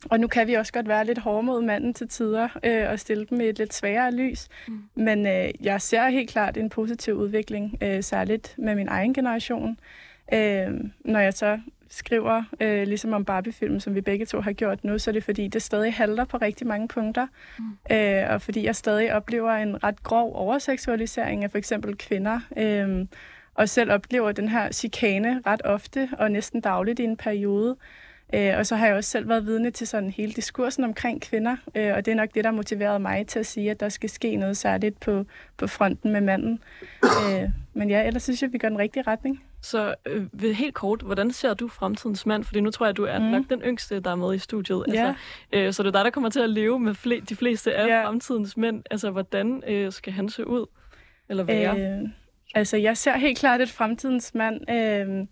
Og nu kan vi også godt være lidt hårde mod manden til tider øh, og stille dem i et lidt sværere lys. Mm. Men øh, jeg ser helt klart en positiv udvikling, øh, særligt med min egen generation. Øh, når jeg så skriver, øh, ligesom om Barbie-filmen, som vi begge to har gjort nu, så er det fordi, det stadig halter på rigtig mange punkter. Mm. Øh, og fordi jeg stadig oplever en ret grov overseksualisering af for eksempel kvinder. Øh, og selv oplever den her chikane ret ofte og næsten dagligt i en periode. Øh, og så har jeg også selv været vidne til sådan hele diskursen omkring kvinder, øh, og det er nok det, der motiverede mig til at sige, at der skal ske noget særligt på, på fronten med manden. Øh, men ja, ellers synes jeg, vi går den rigtige retning. Så øh, helt kort, hvordan ser du fremtidens mand? Fordi nu tror jeg, at du er mm. nok den yngste, der er med i studiet. Altså, øh, så det er dig, der kommer til at leve med fle- de fleste af Ja. fremtidens mænd. Altså, hvordan øh, skal han se ud? Eller være? Øh, altså, jeg ser helt klart, at fremtidens mand øh,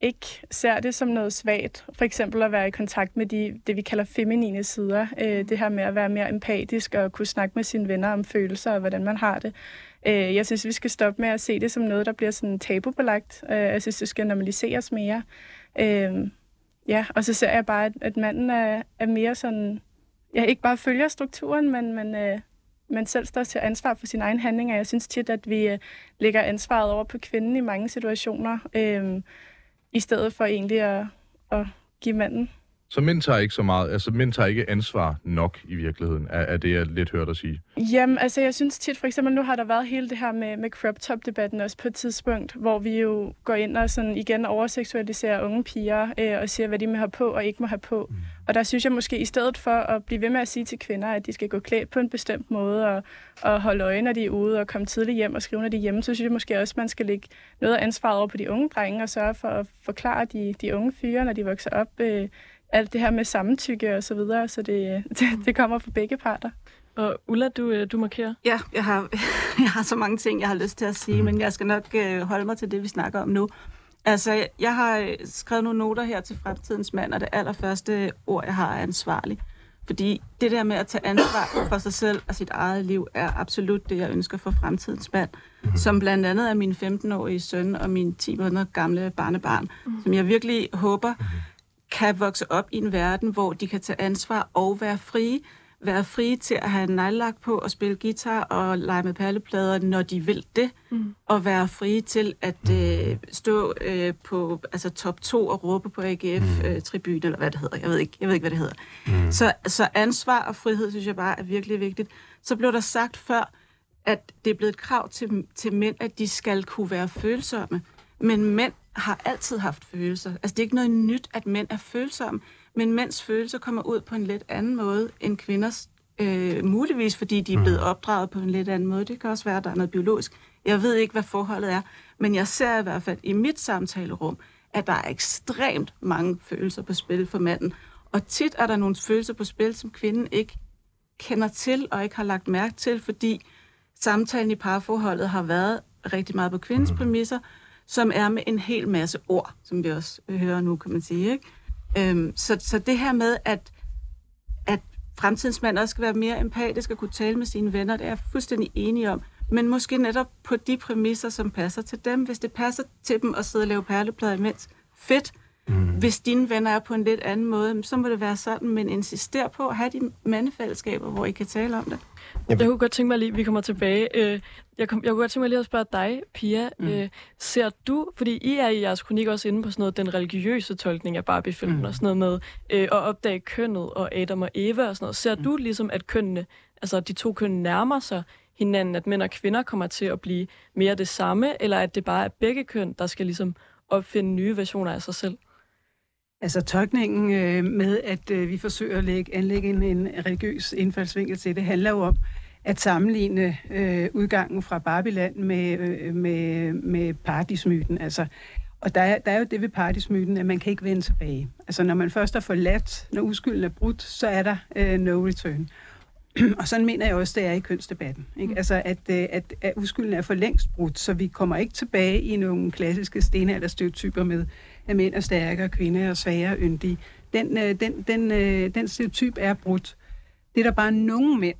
ikke ser det som noget svagt. For eksempel at være i kontakt med de, det, vi kalder feminine sider. Øh, det her med at være mere empatisk og kunne snakke med sine venner om følelser og hvordan man har det. Øh, jeg synes, vi skal stoppe med at se det som noget, der bliver sådan tabubelagt. Øh, jeg synes, det skal normaliseres mere. Øh, ja, og så ser jeg bare, at, at manden er, er mere sådan... Ja, ikke bare følger strukturen, men, men, øh, men selv står til ansvar for sine egne handlinger. Jeg synes tit, at vi øh, lægger ansvaret over på kvinden i mange situationer, øh, i stedet for egentlig at, at give manden. Så mænd tager ikke så meget, altså mænd tager ikke ansvar nok i virkeligheden, er, er det, jeg lidt hørt dig sige. Jamen, altså jeg synes tit, for eksempel nu har der været hele det her med, med crop top-debatten også på et tidspunkt, hvor vi jo går ind og sådan igen overseksualiserer unge piger øh, og siger, hvad de må have på og ikke må have på. Mm. Og der synes jeg måske, i stedet for at blive ved med at sige til kvinder, at de skal gå klædt på en bestemt måde og, og holde øje, når de er ude og komme tidligt hjem og skrive, når de er hjemme, så synes jeg måske også, at man skal lægge noget af ansvaret over på de unge drenge og sørge for at forklare de, de unge fyre, når de vokser op, øh, alt det her med samtykke og så videre, så det, det, det kommer fra begge parter. Og Ulla, du, øh, du markerer. Ja, jeg har, jeg har så mange ting, jeg har lyst til at sige, mm. men jeg skal nok øh, holde mig til det, vi snakker om nu. Altså, jeg har øh, skrevet nogle noter her til fremtidens mand, og det allerførste ord, jeg har, er ansvarlig. Fordi det der med at tage ansvar for sig selv og sit eget liv, er absolut det, jeg ønsker for fremtidens mand. Mm. Som blandt andet er min 15-årige søn og min 10 måneder gamle barnebarn, mm. som jeg virkelig håber kan vokse op i en verden, hvor de kan tage ansvar og være frie. Være frie til at have en nejlak på og spille guitar og lege med perleplader, når de vil det. Mm. Og være frie til at øh, stå øh, på altså top 2 og råbe på AGF-tribunen, øh, eller hvad det hedder. Jeg ved ikke, jeg ved ikke hvad det hedder. Mm. Så, så ansvar og frihed, synes jeg bare er virkelig vigtigt. Så blev der sagt før, at det er blevet et krav til, til mænd, at de skal kunne være følsomme. Men mænd har altid haft følelser. Altså, det er ikke noget nyt, at mænd er følsomme, men mænds følelser kommer ud på en lidt anden måde end kvinders. Øh, muligvis, fordi de er blevet opdraget på en lidt anden måde. Det kan også være, at der er noget biologisk. Jeg ved ikke, hvad forholdet er, men jeg ser i hvert fald i mit samtalerum, at der er ekstremt mange følelser på spil for manden. Og tit er der nogle følelser på spil, som kvinden ikke kender til og ikke har lagt mærke til, fordi samtalen i parforholdet har været rigtig meget på kvindens præmisser, som er med en hel masse ord, som vi også øh, hører nu, kan man sige. Ikke? Øhm, så, så det her med, at, at fremtidens mand også skal være mere empatisk og kunne tale med sine venner, det er jeg fuldstændig enig om. Men måske netop på de præmisser, som passer til dem. Hvis det passer til dem at sidde og lave perleplader imens, fedt. Mm. Hvis dine venner er på en lidt anden måde, så må det være sådan, men insister på at have de mandefællesskaber, hvor I kan tale om det. Jeg kunne godt tænke mig lige, vi kommer tilbage. Øh, Jeg, kom, jeg kunne godt tænke mig lige at spørge dig, Pia. Mm. Øh, ser du, fordi I er i jeres kronik også inde på sådan noget, den religiøse tolkning af Barbie-filmen mm. og sådan noget med øh, at opdage kønnet og Adam og Eva og sådan noget. Ser mm. du ligesom, at kønnene, altså de to køn nærmer sig hinanden, at mænd og kvinder kommer til at blive mere det samme, eller at det bare er begge køn, der skal ligesom opfinde nye versioner af sig selv? Altså tolkningen øh, med, at øh, vi forsøger at lægge, anlægge en, en religiøs indfaldsvinkel til det, handler jo om at sammenligne øh, udgangen fra Barbiland med, øh, med, med paradismyten. Altså, og der er, der er jo det ved paradismyten, at man kan ikke vende tilbage. Altså når man først er forladt, når uskylden er brudt, så er der øh, no return. og sådan mener jeg også, det er i kønsdebatten. Ikke? Altså, at, øh, at, at uskylden er for længst brudt, så vi kommer ikke tilbage i nogle klassiske stenalderstereotyper med, at mænd er stærkere, kvinder er svagere, yndige. Den, øh, den, den, øh, den stereotyp er brudt. Det er der bare nogle mænd,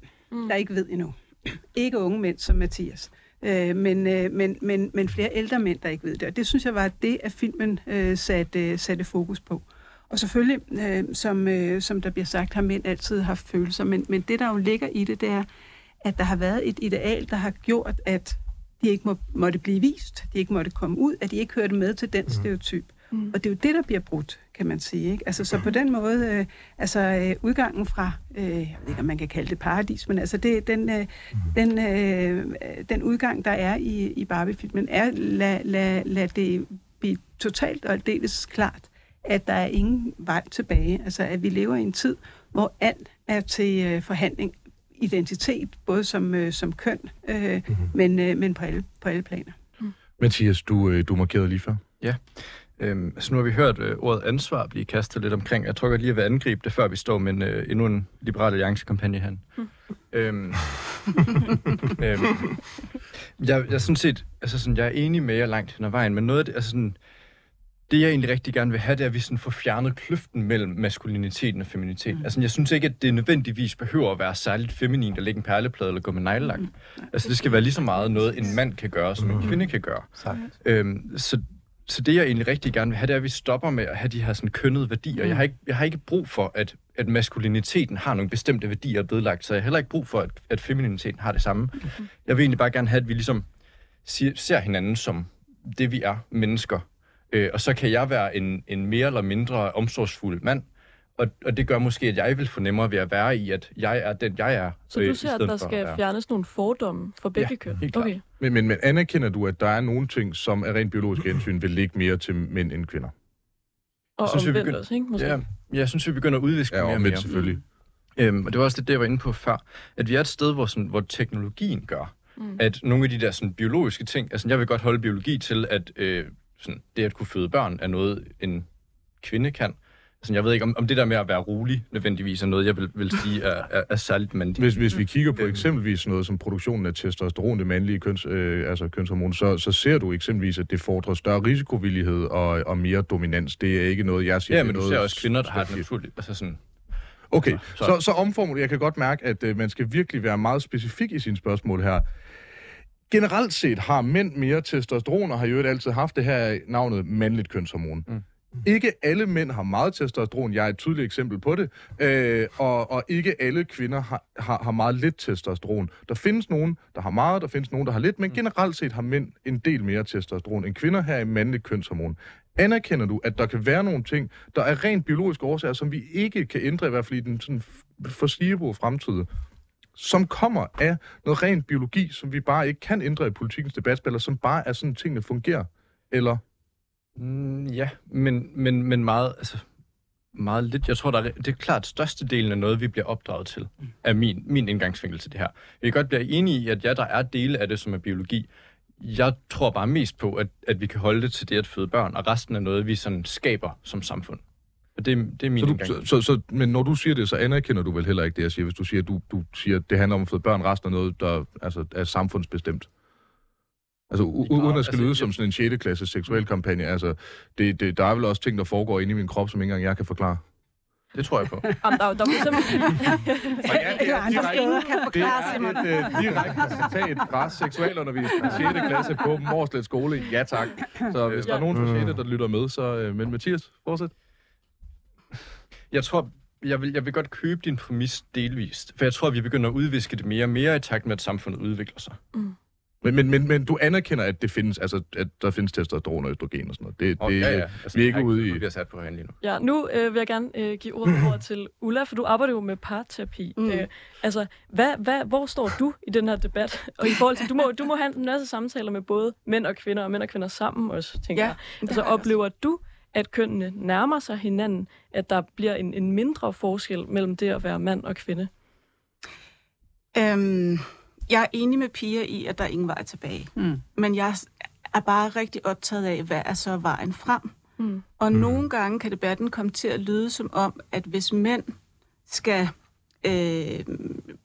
der ikke ved endnu. Ikke unge mænd som Mathias, øh, men, øh, men, men, men flere ældre mænd, der ikke ved det. Og det synes jeg var det, at filmen øh, satte, satte fokus på. Og selvfølgelig, øh, som, øh, som der bliver sagt, har mænd altid haft følelser, men, men det, der jo ligger i det, det er, at der har været et ideal, der har gjort, at de ikke må, måtte blive vist, de ikke måtte komme ud, at de ikke hørte med til den stereotyp. Mm. Og det er jo det, der bliver brudt, kan man sige. Ikke? Altså, så på den måde, øh, altså øh, udgangen fra, øh, jeg ved ikke, om man kan kalde det paradis, men altså det, den, øh, den, øh, den udgang, der er i, i Barbie-filmen, er, lad, lad, lad det blive totalt og aldeles klart, at der er ingen vej tilbage. Altså, at vi lever i en tid, hvor alt er til øh, forhandling. Identitet, både som, øh, som køn, øh, mm-hmm. men, øh, men på alle, på alle planer. Mathias, du, øh, du markerede lige før. Ja. Øhm, så nu har vi hørt øh, ordet ansvar blive kastet lidt omkring. Jeg tror godt lige, at vil angribe det, før vi står med en, øh, endnu en Liberal Alliance-kampagne her. Mm. Øhm, øhm, jeg, jeg, sådan set, altså sådan, jeg er enig med jer langt hen ad vejen, men noget af det, altså sådan, det jeg egentlig rigtig gerne vil have, det er, at vi sådan får fjernet kløften mellem maskuliniteten og feminitet. Mm. Altså, jeg synes ikke, at det nødvendigvis behøver at være særligt feminin at lægge en perleplade eller gå med neglelak. Mm. Altså, det skal være lige så meget noget, en mand kan gøre, som en Mm. kvinde kan gøre. Sagt. Øhm, så, så det, jeg egentlig rigtig gerne vil have, det er, at vi stopper med at have de her sådan kønnede værdier. Jeg, har ikke, jeg har ikke brug for, at, at maskuliniteten har nogle bestemte værdier vedlagt, så jeg har heller ikke brug for, at, at femininiteten har det samme. Jeg vil egentlig bare gerne have, at vi ligesom siger, ser hinanden som det, vi er, mennesker. Øh, og så kan jeg være en, en mere eller mindre omsorgsfuld mand, og, og det gør måske, at jeg vil få nemmere ved at være i, at jeg er den, jeg er. Så øh, du i ser, at der skal fjernes nogle fordomme for begge Ja, køn? helt klart. Okay. Men, men, men anerkender du, at der er nogle ting, som er rent biologisk hensyn, vil ligge mere til mænd end kvinder? Og synes, vi omvendt begynder- også, ikke? Måske. Ja, jeg synes, vi begynder at udviske Ja, mere og omvendt mere. selvfølgelig. Øhm, og det var også det, jeg var inde på før, at vi er et sted, hvor, sådan, hvor teknologien gør, mm. at nogle af de der sådan, biologiske ting, altså jeg vil godt holde biologi til, at øh, sådan, det at kunne føde børn er noget, en kvinde kan. Altså, jeg ved ikke, om, om det der med at være rolig nødvendigvis er noget, jeg vil, vil sige er, er, er særligt mandligt. Hvis, hvis vi kigger på eksempelvis noget som produktionen af testosteron, det mandlige køns, øh, altså kønshormon, så, så ser du eksempelvis, at det fordrer større risikovillighed og, og mere dominans. Det er ikke noget, jeg siger. Ja, det men du noget, ser også kvinder, der har et specifikt. naturligt... Altså sådan, Okay, Så- så, så omformulerer. Jeg kan godt mærke, at øh, man skal virkelig være meget specifik i sine spørgsmål her. Generelt set har mænd mere testosteron, og har jo altid haft det her navnet mandligt kønshormon. Mm. Ikke alle mænd har meget testosteron, jeg er et tydeligt eksempel på det, øh, og, og ikke alle kvinder har, har, har meget lidt testosteron. Der findes nogen, der har meget, der findes nogen, der har lidt, men generelt set har mænd en del mere testosteron end kvinder her i mandligt kønshormon. Anerkender du, at der kan være nogle ting, der er rent biologiske årsager, som vi ikke kan ændre, i hvert fald i den sådan foreseeable fremtid, som kommer af noget rent biologi, som vi bare ikke kan ændre i politikens debatspiller, som bare er sådan, tingene fungerer? Eller? Mm, ja, men, men, men meget, altså, meget lidt. Jeg tror, der er, det er klart størstedelen af noget, vi bliver opdraget til, er min, min indgangsvinkel til det her. Jeg kan godt blive enig i, at ja, der er dele af det, som er biologi. Jeg tror bare mest på, at, at vi kan holde det til det at føde børn, og resten er noget, vi sådan skaber som samfund. Og det, det er min Så du, indgang. så, så, men når du siger det, så anerkender du vel heller ikke det, jeg siger, hvis du siger, du, du siger, at det handler om at føde børn, resten af noget, der altså, er samfundsbestemt. Altså, u- Ja, uden at skal altså, lyde som sådan en 6. klasse seksuel kampagne, altså, det, det, der er vel også ting, der foregår inde i min krop, som ikke engang jeg kan forklare. Det tror jeg på. Jamen, der, er der er for eksempel... Og ja, det er direkte- Det er et uh, direkte citat fra seksualundervisning i 6. klasse på Morslet Skole. Ja tak. Så hvis der er nogen fra 6. der lytter med, så... Uh, men Mathias, fortsæt. Jeg tror, jeg vil, jeg vil godt købe din præmis delvist, for jeg tror, vi begynder at udviske det mere og mere i takt med, at samfundet udvikler sig. Men, men, men, men du anerkender, at det findes, altså, at der findes testosteron og østrogen og sådan noget. Det, Og, det, ja, ja. Altså, vi er ikke har ude i... Vi bliver sat på herinde lige nu. Ja, nu øh, vil jeg gerne øh, give ordet over til Ulla, for du arbejder jo med parterapi. Mm. Øh, altså, hvad, hvad, hvor står du i den her debat? Og i forhold til, du må, du må have en masse samtaler med både mænd og kvinder, og mænd og kvinder sammen også, tænker Ja, jeg. Altså, har jeg oplever du, at kønnene nærmer sig hinanden, at der bliver en, en mindre forskel mellem det at være mand og kvinde? Øhm, jeg er enig med Pia i, at der er ingen vej tilbage. Mm. Men jeg er bare rigtig optaget af, hvad er så vejen frem? Mm. Og nogle gange kan debatten komme til at lyde som om, at hvis mænd skal, øh,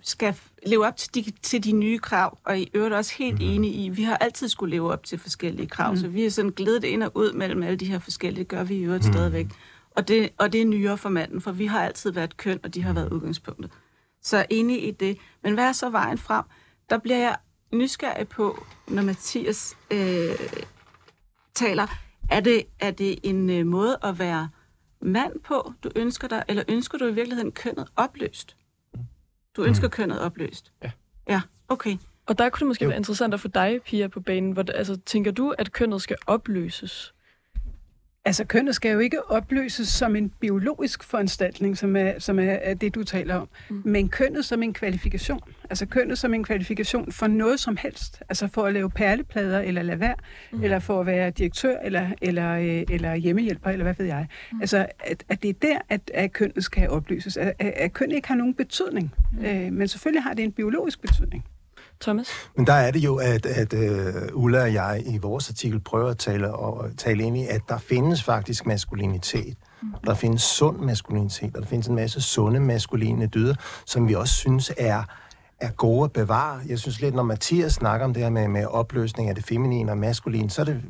skal leve op til de, til de nye krav, og i øvrigt også helt enige i, vi har altid skulle leve op til forskellige krav, mm. så vi er sådan glædet ind og ud mellem alle de her forskellige, det gør vi i øvrigt mm. stadigvæk. Og det, og det er nyere for manden, for vi har altid været køn, og de har været udgangspunktet. Så jeg er enig i det. Men hvad er så vejen frem? Der bliver jeg nysgerrig på, når Mathias øh, taler, er det, er det en øh, måde at være mand på, du ønsker dig, eller ønsker du i virkeligheden kønnet opløst? Du ønsker kønnet opløst? Ja. Ja, okay. Og der kunne det måske jo. være interessant at få dig, Pia, på banen. Hvor, altså, tænker du, at kønnet skal opløses? Altså, kønnet skal jo ikke opløses som en biologisk foranstaltning, som er, som er, det, du taler om, mm. men kønnet som en kvalifikation. Altså kønnet som en kvalifikation for noget som helst. Altså for at lave perleplader, eller lade være, mm. eller for at være direktør, eller, eller, øh, eller hjemmehjælper, eller hvad ved jeg. Mm. Altså, at, at det er der, at, at kønnet skal opløses. At, at, at kønnet ikke har nogen betydning. Mm. Øh, men selvfølgelig har det en biologisk betydning. Thomas? Men der er det jo, at, at uh, Ulla og jeg i vores artikel prøver at tale, og, tale ind i, at der findes faktisk maskulinitet. Der findes sund maskulinitet, og der findes en masse sunde maskuline dyder, som vi også synes er, er gode at bevare. Jeg synes lidt, når Mathias snakker om det her med, med opløsning af det feminine og maskuline, så er det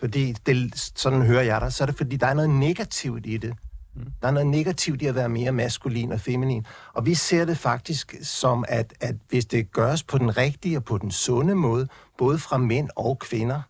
fordi, det, sådan hører jeg dig, så er det fordi, der er noget negativt i det. Der er noget negativt i at være mere maskulin og feminin. Og vi ser det faktisk som, at, at hvis det gøres på den rigtige og på den sunde måde, både fra mænd og kvinder,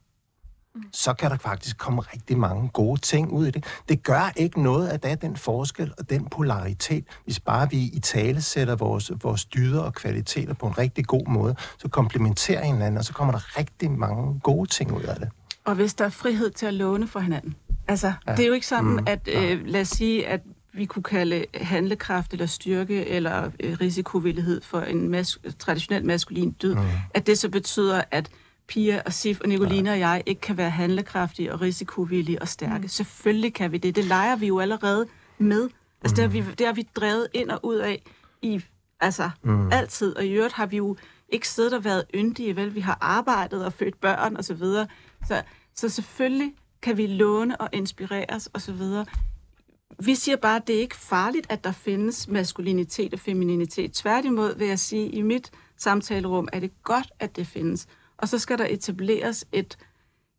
så kan der faktisk komme rigtig mange gode ting ud af det. Det gør ikke noget, at der er den forskel og den polaritet. Hvis bare vi i tale sætter vores, vores dyder og kvaliteter på en rigtig god måde, så komplementerer hinanden, og så kommer der rigtig mange gode ting ud af det. Og hvis der er frihed til at låne for hinanden. Altså, ja. det er jo ikke sådan, mm. at øh, lad os sige, at vi kunne kalde handlekraft eller styrke eller øh, risikovillighed for en mas- traditionel maskulin død, mm. at det så betyder, at Pia og Sif og Nicoline ja. og jeg ikke kan være handlekraftige og risikovillige og stærke. Mm. Selvfølgelig kan vi det. Det leger vi jo allerede med. Altså, mm. det, har vi, det har vi drevet ind og ud af i altså mm. altid. Og i øvrigt har vi jo ikke siddet og været yndige, vel? Vi har arbejdet og født børn og så videre. Så, så selvfølgelig kan vi låne og inspireres osv. Vi siger bare, at det er ikke farligt, at der findes maskulinitet og femininitet. Tværtimod vil jeg sige, at i mit samtalerum er det godt, at det findes. Og så skal der etableres et,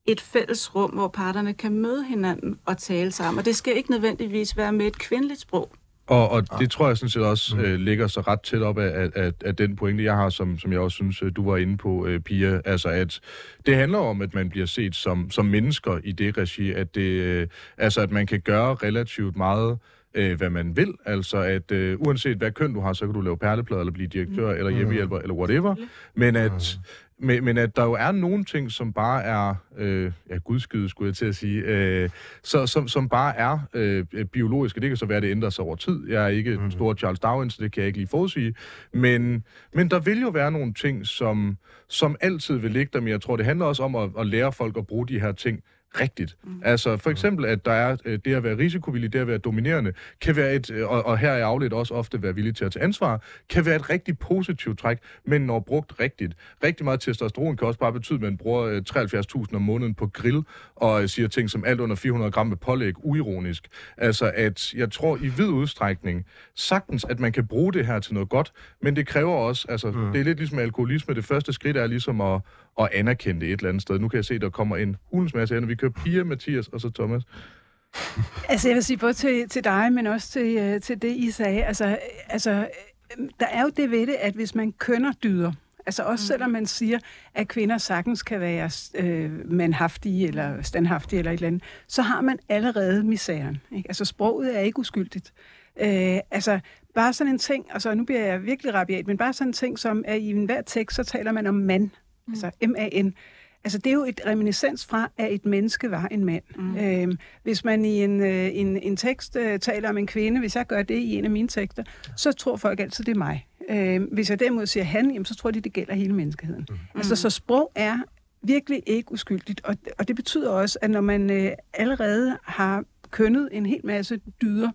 et fælles rum, hvor parterne kan møde hinanden og tale sammen. Og det skal ikke nødvendigvis være med et kvindeligt sprog. Og, og det tror jeg sådan set også mm. øh, ligger så ret tæt op af, af, af, af den pointe, jeg har, som, som jeg også synes, øh, du var inde på, øh, Pia. Altså, at det handler om, at man bliver set som, som mennesker i det regi, at, det, øh, altså, at man kan gøre relativt meget øh, hvad man vil. Altså, at øh, uanset hvad køn du har, så kan du lave perleplader, eller blive direktør, mm. eller hjemmehjælper, eller whatever. Men at, men, men at der jo er nogle ting, som bare er, øh, ja, gudskyde skulle jeg til at sige, øh, så, som, som bare er øh, biologiske. Det kan så være, at det ændrer sig over tid. Jeg er ikke mm. en stor Charles Darwin, så det kan jeg ikke lige forudsige. Men, men der vil jo være nogle ting, som, som altid vil ligge der, men jeg tror, det handler også om at, at lære folk at bruge de her ting rigtigt. Mm. Altså for eksempel, at der er øh, det at være risikovillig, det at være dominerende, kan være et, øh, og, og her er afledt også ofte være villig til at tage ansvar, kan være et rigtig positivt træk, men når brugt rigtigt. Rigtig meget testosteron kan også bare betyde, at man bruger 73.000 om måneden på grill, og siger ting som alt under 400 gram med pålæg, uironisk. Altså at jeg tror i vid udstrækning sagtens, at man kan bruge det her til noget godt, men det kræver også, altså mm. det er lidt ligesom alkoholisme, det første skridt er ligesom at, at anerkende det et eller andet sted. Nu kan jeg se, at der kommer en hulens masse Vi kører Pia, Mathias og så Thomas. altså jeg vil sige både til, til dig, men også til, uh, til det, I sagde. Altså, altså, der er jo det ved det, at hvis man kønner dyder, Altså også selvom man siger, at kvinder sagtens kan være øh, manhaftige eller standhaftige eller et eller andet, så har man allerede misæren. Ikke? Altså sproget er ikke uskyldigt. Øh, altså bare sådan en ting, altså nu bliver jeg virkelig rabiat, men bare sådan en ting som, at i enhver tekst, så taler man om mand. Mm. Altså M-A-N. Altså, det er jo et reminiscens fra, at et menneske var en mand. Mm. Øhm, hvis man i en, øh, en, en tekst øh, taler om en kvinde, hvis jeg gør det i en af mine tekster, så tror folk altid, det er mig. Øhm, hvis jeg derimod siger han, jamen, så tror de, det gælder hele menneskeheden. Mm. Altså, så sprog er virkelig ikke uskyldigt, og, og det betyder også, at når man øh, allerede har kønnet en hel masse dyder,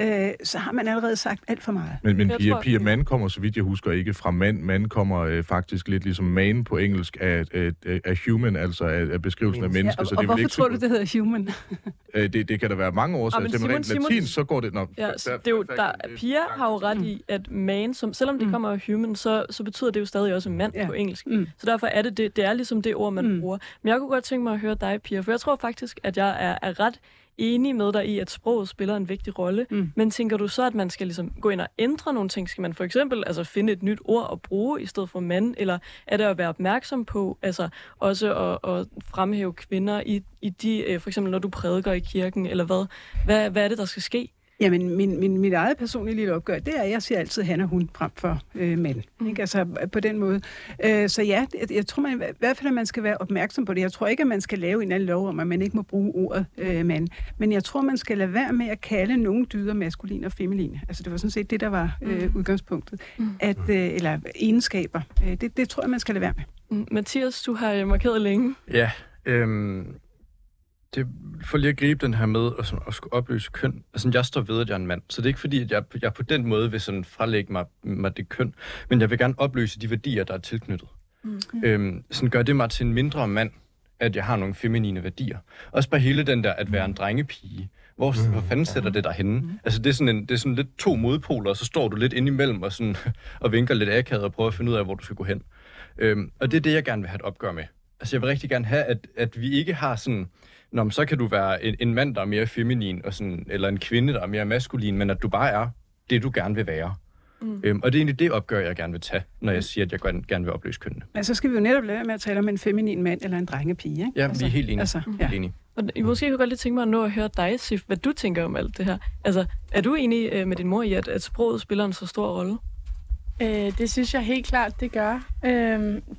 øh, så har man allerede sagt alt for meget. Men, men Pia, Pia Mann kommer, så vidt jeg husker, ikke fra mand. Man kommer øh, faktisk lidt ligesom man på engelsk af, af, af human, altså af, af beskrivelsen af mennesker. Ja, og, så det og hvorfor ikke tror du, det hedder human? øh, det, det kan der være mange årsager til, men rent Simon, latin, så går det... nok. ja, der, det er jo, der, Pia har jo ret i, at man, som, selvom det mm. kommer af human, så, så betyder det jo stadig også mand ja. på engelsk. Mm. Så derfor er det, det, det er ligesom det ord, man mm. bruger. Men jeg kunne godt tænke mig at høre dig, Pia, for jeg tror faktisk, at jeg er, er ret enig med dig i, at sproget spiller en vigtig rolle, mm. men tænker du så, at man skal ligesom gå ind og ændre nogle ting? Skal man for eksempel altså finde et nyt ord at bruge i stedet for mand, eller er det at være opmærksom på, altså også at, at fremhæve kvinder i, i de, øh, for eksempel når du prædiker i kirken, eller hvad? hvad? Hvad er det, der skal ske? Jamen, min, min, mit eget personlige lille opgør, det er, at jeg siger altid han og hun frem for øh, mand. Mm. Ikke? Altså på den måde. Øh, så ja, jeg, jeg tror man, i hvert fald, at man skal være opmærksom på det. Jeg tror ikke, at man skal lave en eller anden lov om, at man ikke må bruge ordet øh, mand. Men jeg tror, man skal lade være med at kalde nogle dyder maskuline og feminine. Altså det var sådan set det, der var øh, Mm. udgangspunktet. Mm. At, øh, eller egenskaber. Øh, det, det tror jeg, man skal lade være med. Mathias, du har markeret længe. Ja, øhm, det for lige at gribe den her med at, sådan, at skulle opløse køn. Altså, jeg står ved, at jeg er en mand, så det er ikke fordi, at jeg, jeg på den måde vil sådan frelægge mig, mig det køn, men jeg vil gerne opløse de værdier, der er tilknyttet. Mm. Øhm, sådan gør det mig til en mindre mand, at jeg har nogle feminine værdier. Også bare hele den der at være en drengepige. Hvor, mm. hvor fanden sætter det dig henne? Mm. Altså, det er, sådan en, det er sådan lidt to modpoler, og så står du lidt inde imellem og, sådan, og vinker lidt akavet og prøver at finde ud af, hvor du skal gå hen. Øhm, og det er det, jeg gerne vil have et opgør med. Altså, jeg vil rigtig gerne have, at, at vi ikke har sådan... Nå, men så kan du være en, en mand, der er mere feminin, og sådan, eller en kvinde, der er mere maskulin, men at du bare er det, du gerne vil være. Mm. Øhm, og det er egentlig det opgør, jeg gerne vil tage, når jeg siger, at jeg gerne gerne vil opløse kønnene. Men så skal vi jo netop lade være med at tale om en feminin mand eller en drengepige. Ikke? Ja, vi er helt enige. Altså, Ja. ja. Enige. Og jeg måske kunne jeg godt lige tænke mig at nå at høre dig, Sif, hvad du tænker om alt det her. Altså, er du enig øh, med din mor i, at, at sproget spiller en så stor rolle? Øh, det synes jeg helt klart, det gør. Øh,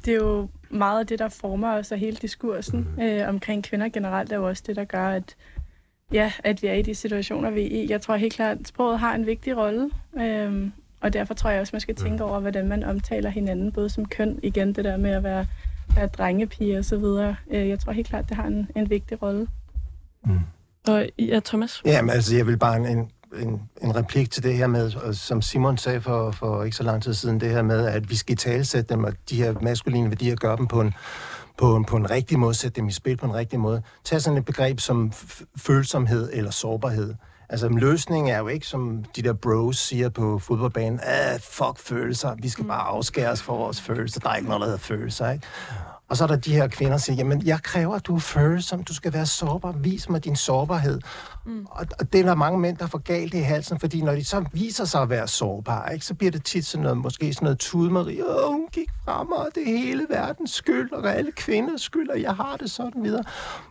det er jo meget af det, der former os og hele diskursen øh, omkring kvinder generelt, er jo også det, der gør, at, ja, at vi er i de situationer, vi er i. Jeg tror helt klart, at sproget har en vigtig rolle, øh, og derfor tror jeg også, man skal tænke over, hvordan man omtaler hinanden, både som køn, igen det der med at være, være drengepige og så videre. Øh, jeg tror helt klart, det har en, en vigtig rolle. Og ja, Thomas? Jamen, altså, jeg vil bare en, en, en replik til det her med, som Simon sagde for, for ikke så lang tid siden, det her med, at vi skal talsætte dem, og de her maskuline værdier gør dem på en, på en, på en rigtig måde, sætte dem i spil på en rigtig måde. Tag sådan et begreb som følsomhed eller sårbarhed. Altså, løsningen er jo ikke, som de der bros siger på fodboldbanen, ah, fuck følelser, vi skal bare afskæres for vores følelser, der er ikke noget, der hedder følelser, ikke? Og så er der de her kvinder, der siger, jamen, jeg kræver, at du er følsom, du skal være sårbar, vis mig din sårbarhed. Mm. Og, og det er der mange mænd, der får galt i halsen, fordi når de så viser sig at være sårbare, ikke, så bliver det tit sådan noget, måske sådan noget tudmeri, åh, hun gik fra mig, og det er hele verdens skyld, og alle kvinders skyld, og jeg har det sådan videre.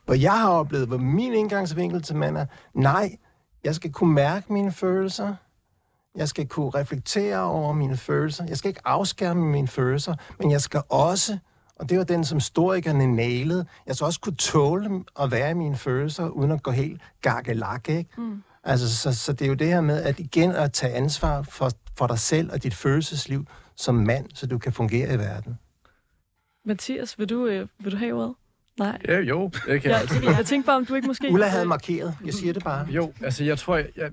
Hvor jeg har oplevet, hvor min indgangsvinkel til mænd er, nej, jeg skal kunne mærke mine følelser, jeg skal kunne reflektere over mine følelser. Jeg skal ikke afskærme mine følelser, men jeg skal også, og det var den, som historikerne nailede, jeg skal også kunne tåle at være i mine følelser, uden at gå helt gakkelak, ikke? Mm. Altså, så, så det er jo det her med, at igen at tage ansvar for, for dig selv og dit følelsesliv som mand, så du kan fungere i verden. Mathias, vil du, øh, vil du have ordet? Nej. Ja, jo. Det kan Jeg, jeg. jeg tænkte bare, om du ikke måske... Ulla havde markeret, jeg siger det bare. Jo, altså jeg tror, jeg, jeg,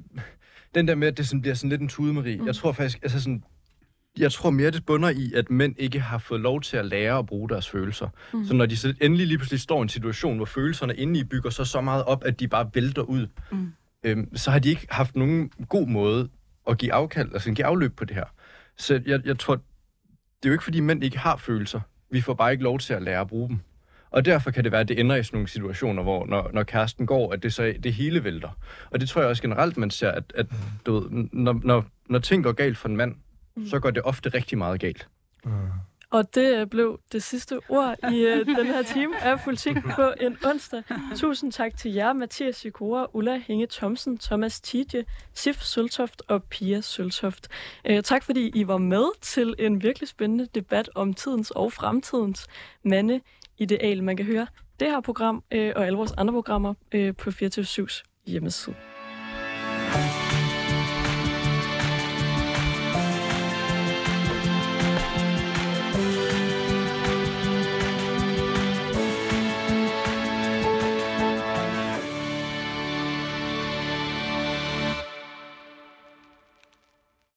den der med, at det sådan, bliver sådan lidt en tudemeri, mm. jeg tror faktisk, altså sådan, jeg tror mere, det bunder i, at mænd ikke har fået lov til at lære at bruge deres følelser. Mm. Så når de så endelig lige pludselig står i en situation, hvor følelserne inde i bygger så så meget op, at de bare vælter ud, mm. øhm, så har de ikke haft nogen god måde at give afkald, altså give afløb på det her. Så jeg, jeg tror, det er jo ikke fordi mænd ikke har følelser. Vi får bare ikke lov til at lære at bruge dem. Og derfor kan det være, at det ender i sådan nogle situationer, hvor når, når kæresten går, at det så det hele vælter. Og det tror jeg også generelt, man ser, at, at du ved, når, når, når ting går galt for en mand, mm. så går det ofte rigtig meget galt. Og det øh, blev det sidste ord i øh, den her time af Politik på en onsdag. Tusind tak til jer, Mathias Sikora, Ulla Hinge Thomsen, Thomas Tidje, Sif Søltoft og Pia Søltoft. Øh, tak fordi I var med til en virkelig spændende debat om tidens og fremtidens mandeideal. Man kan høre det her program øh, og alle vores andre programmer øh, på 24 hjemmeside.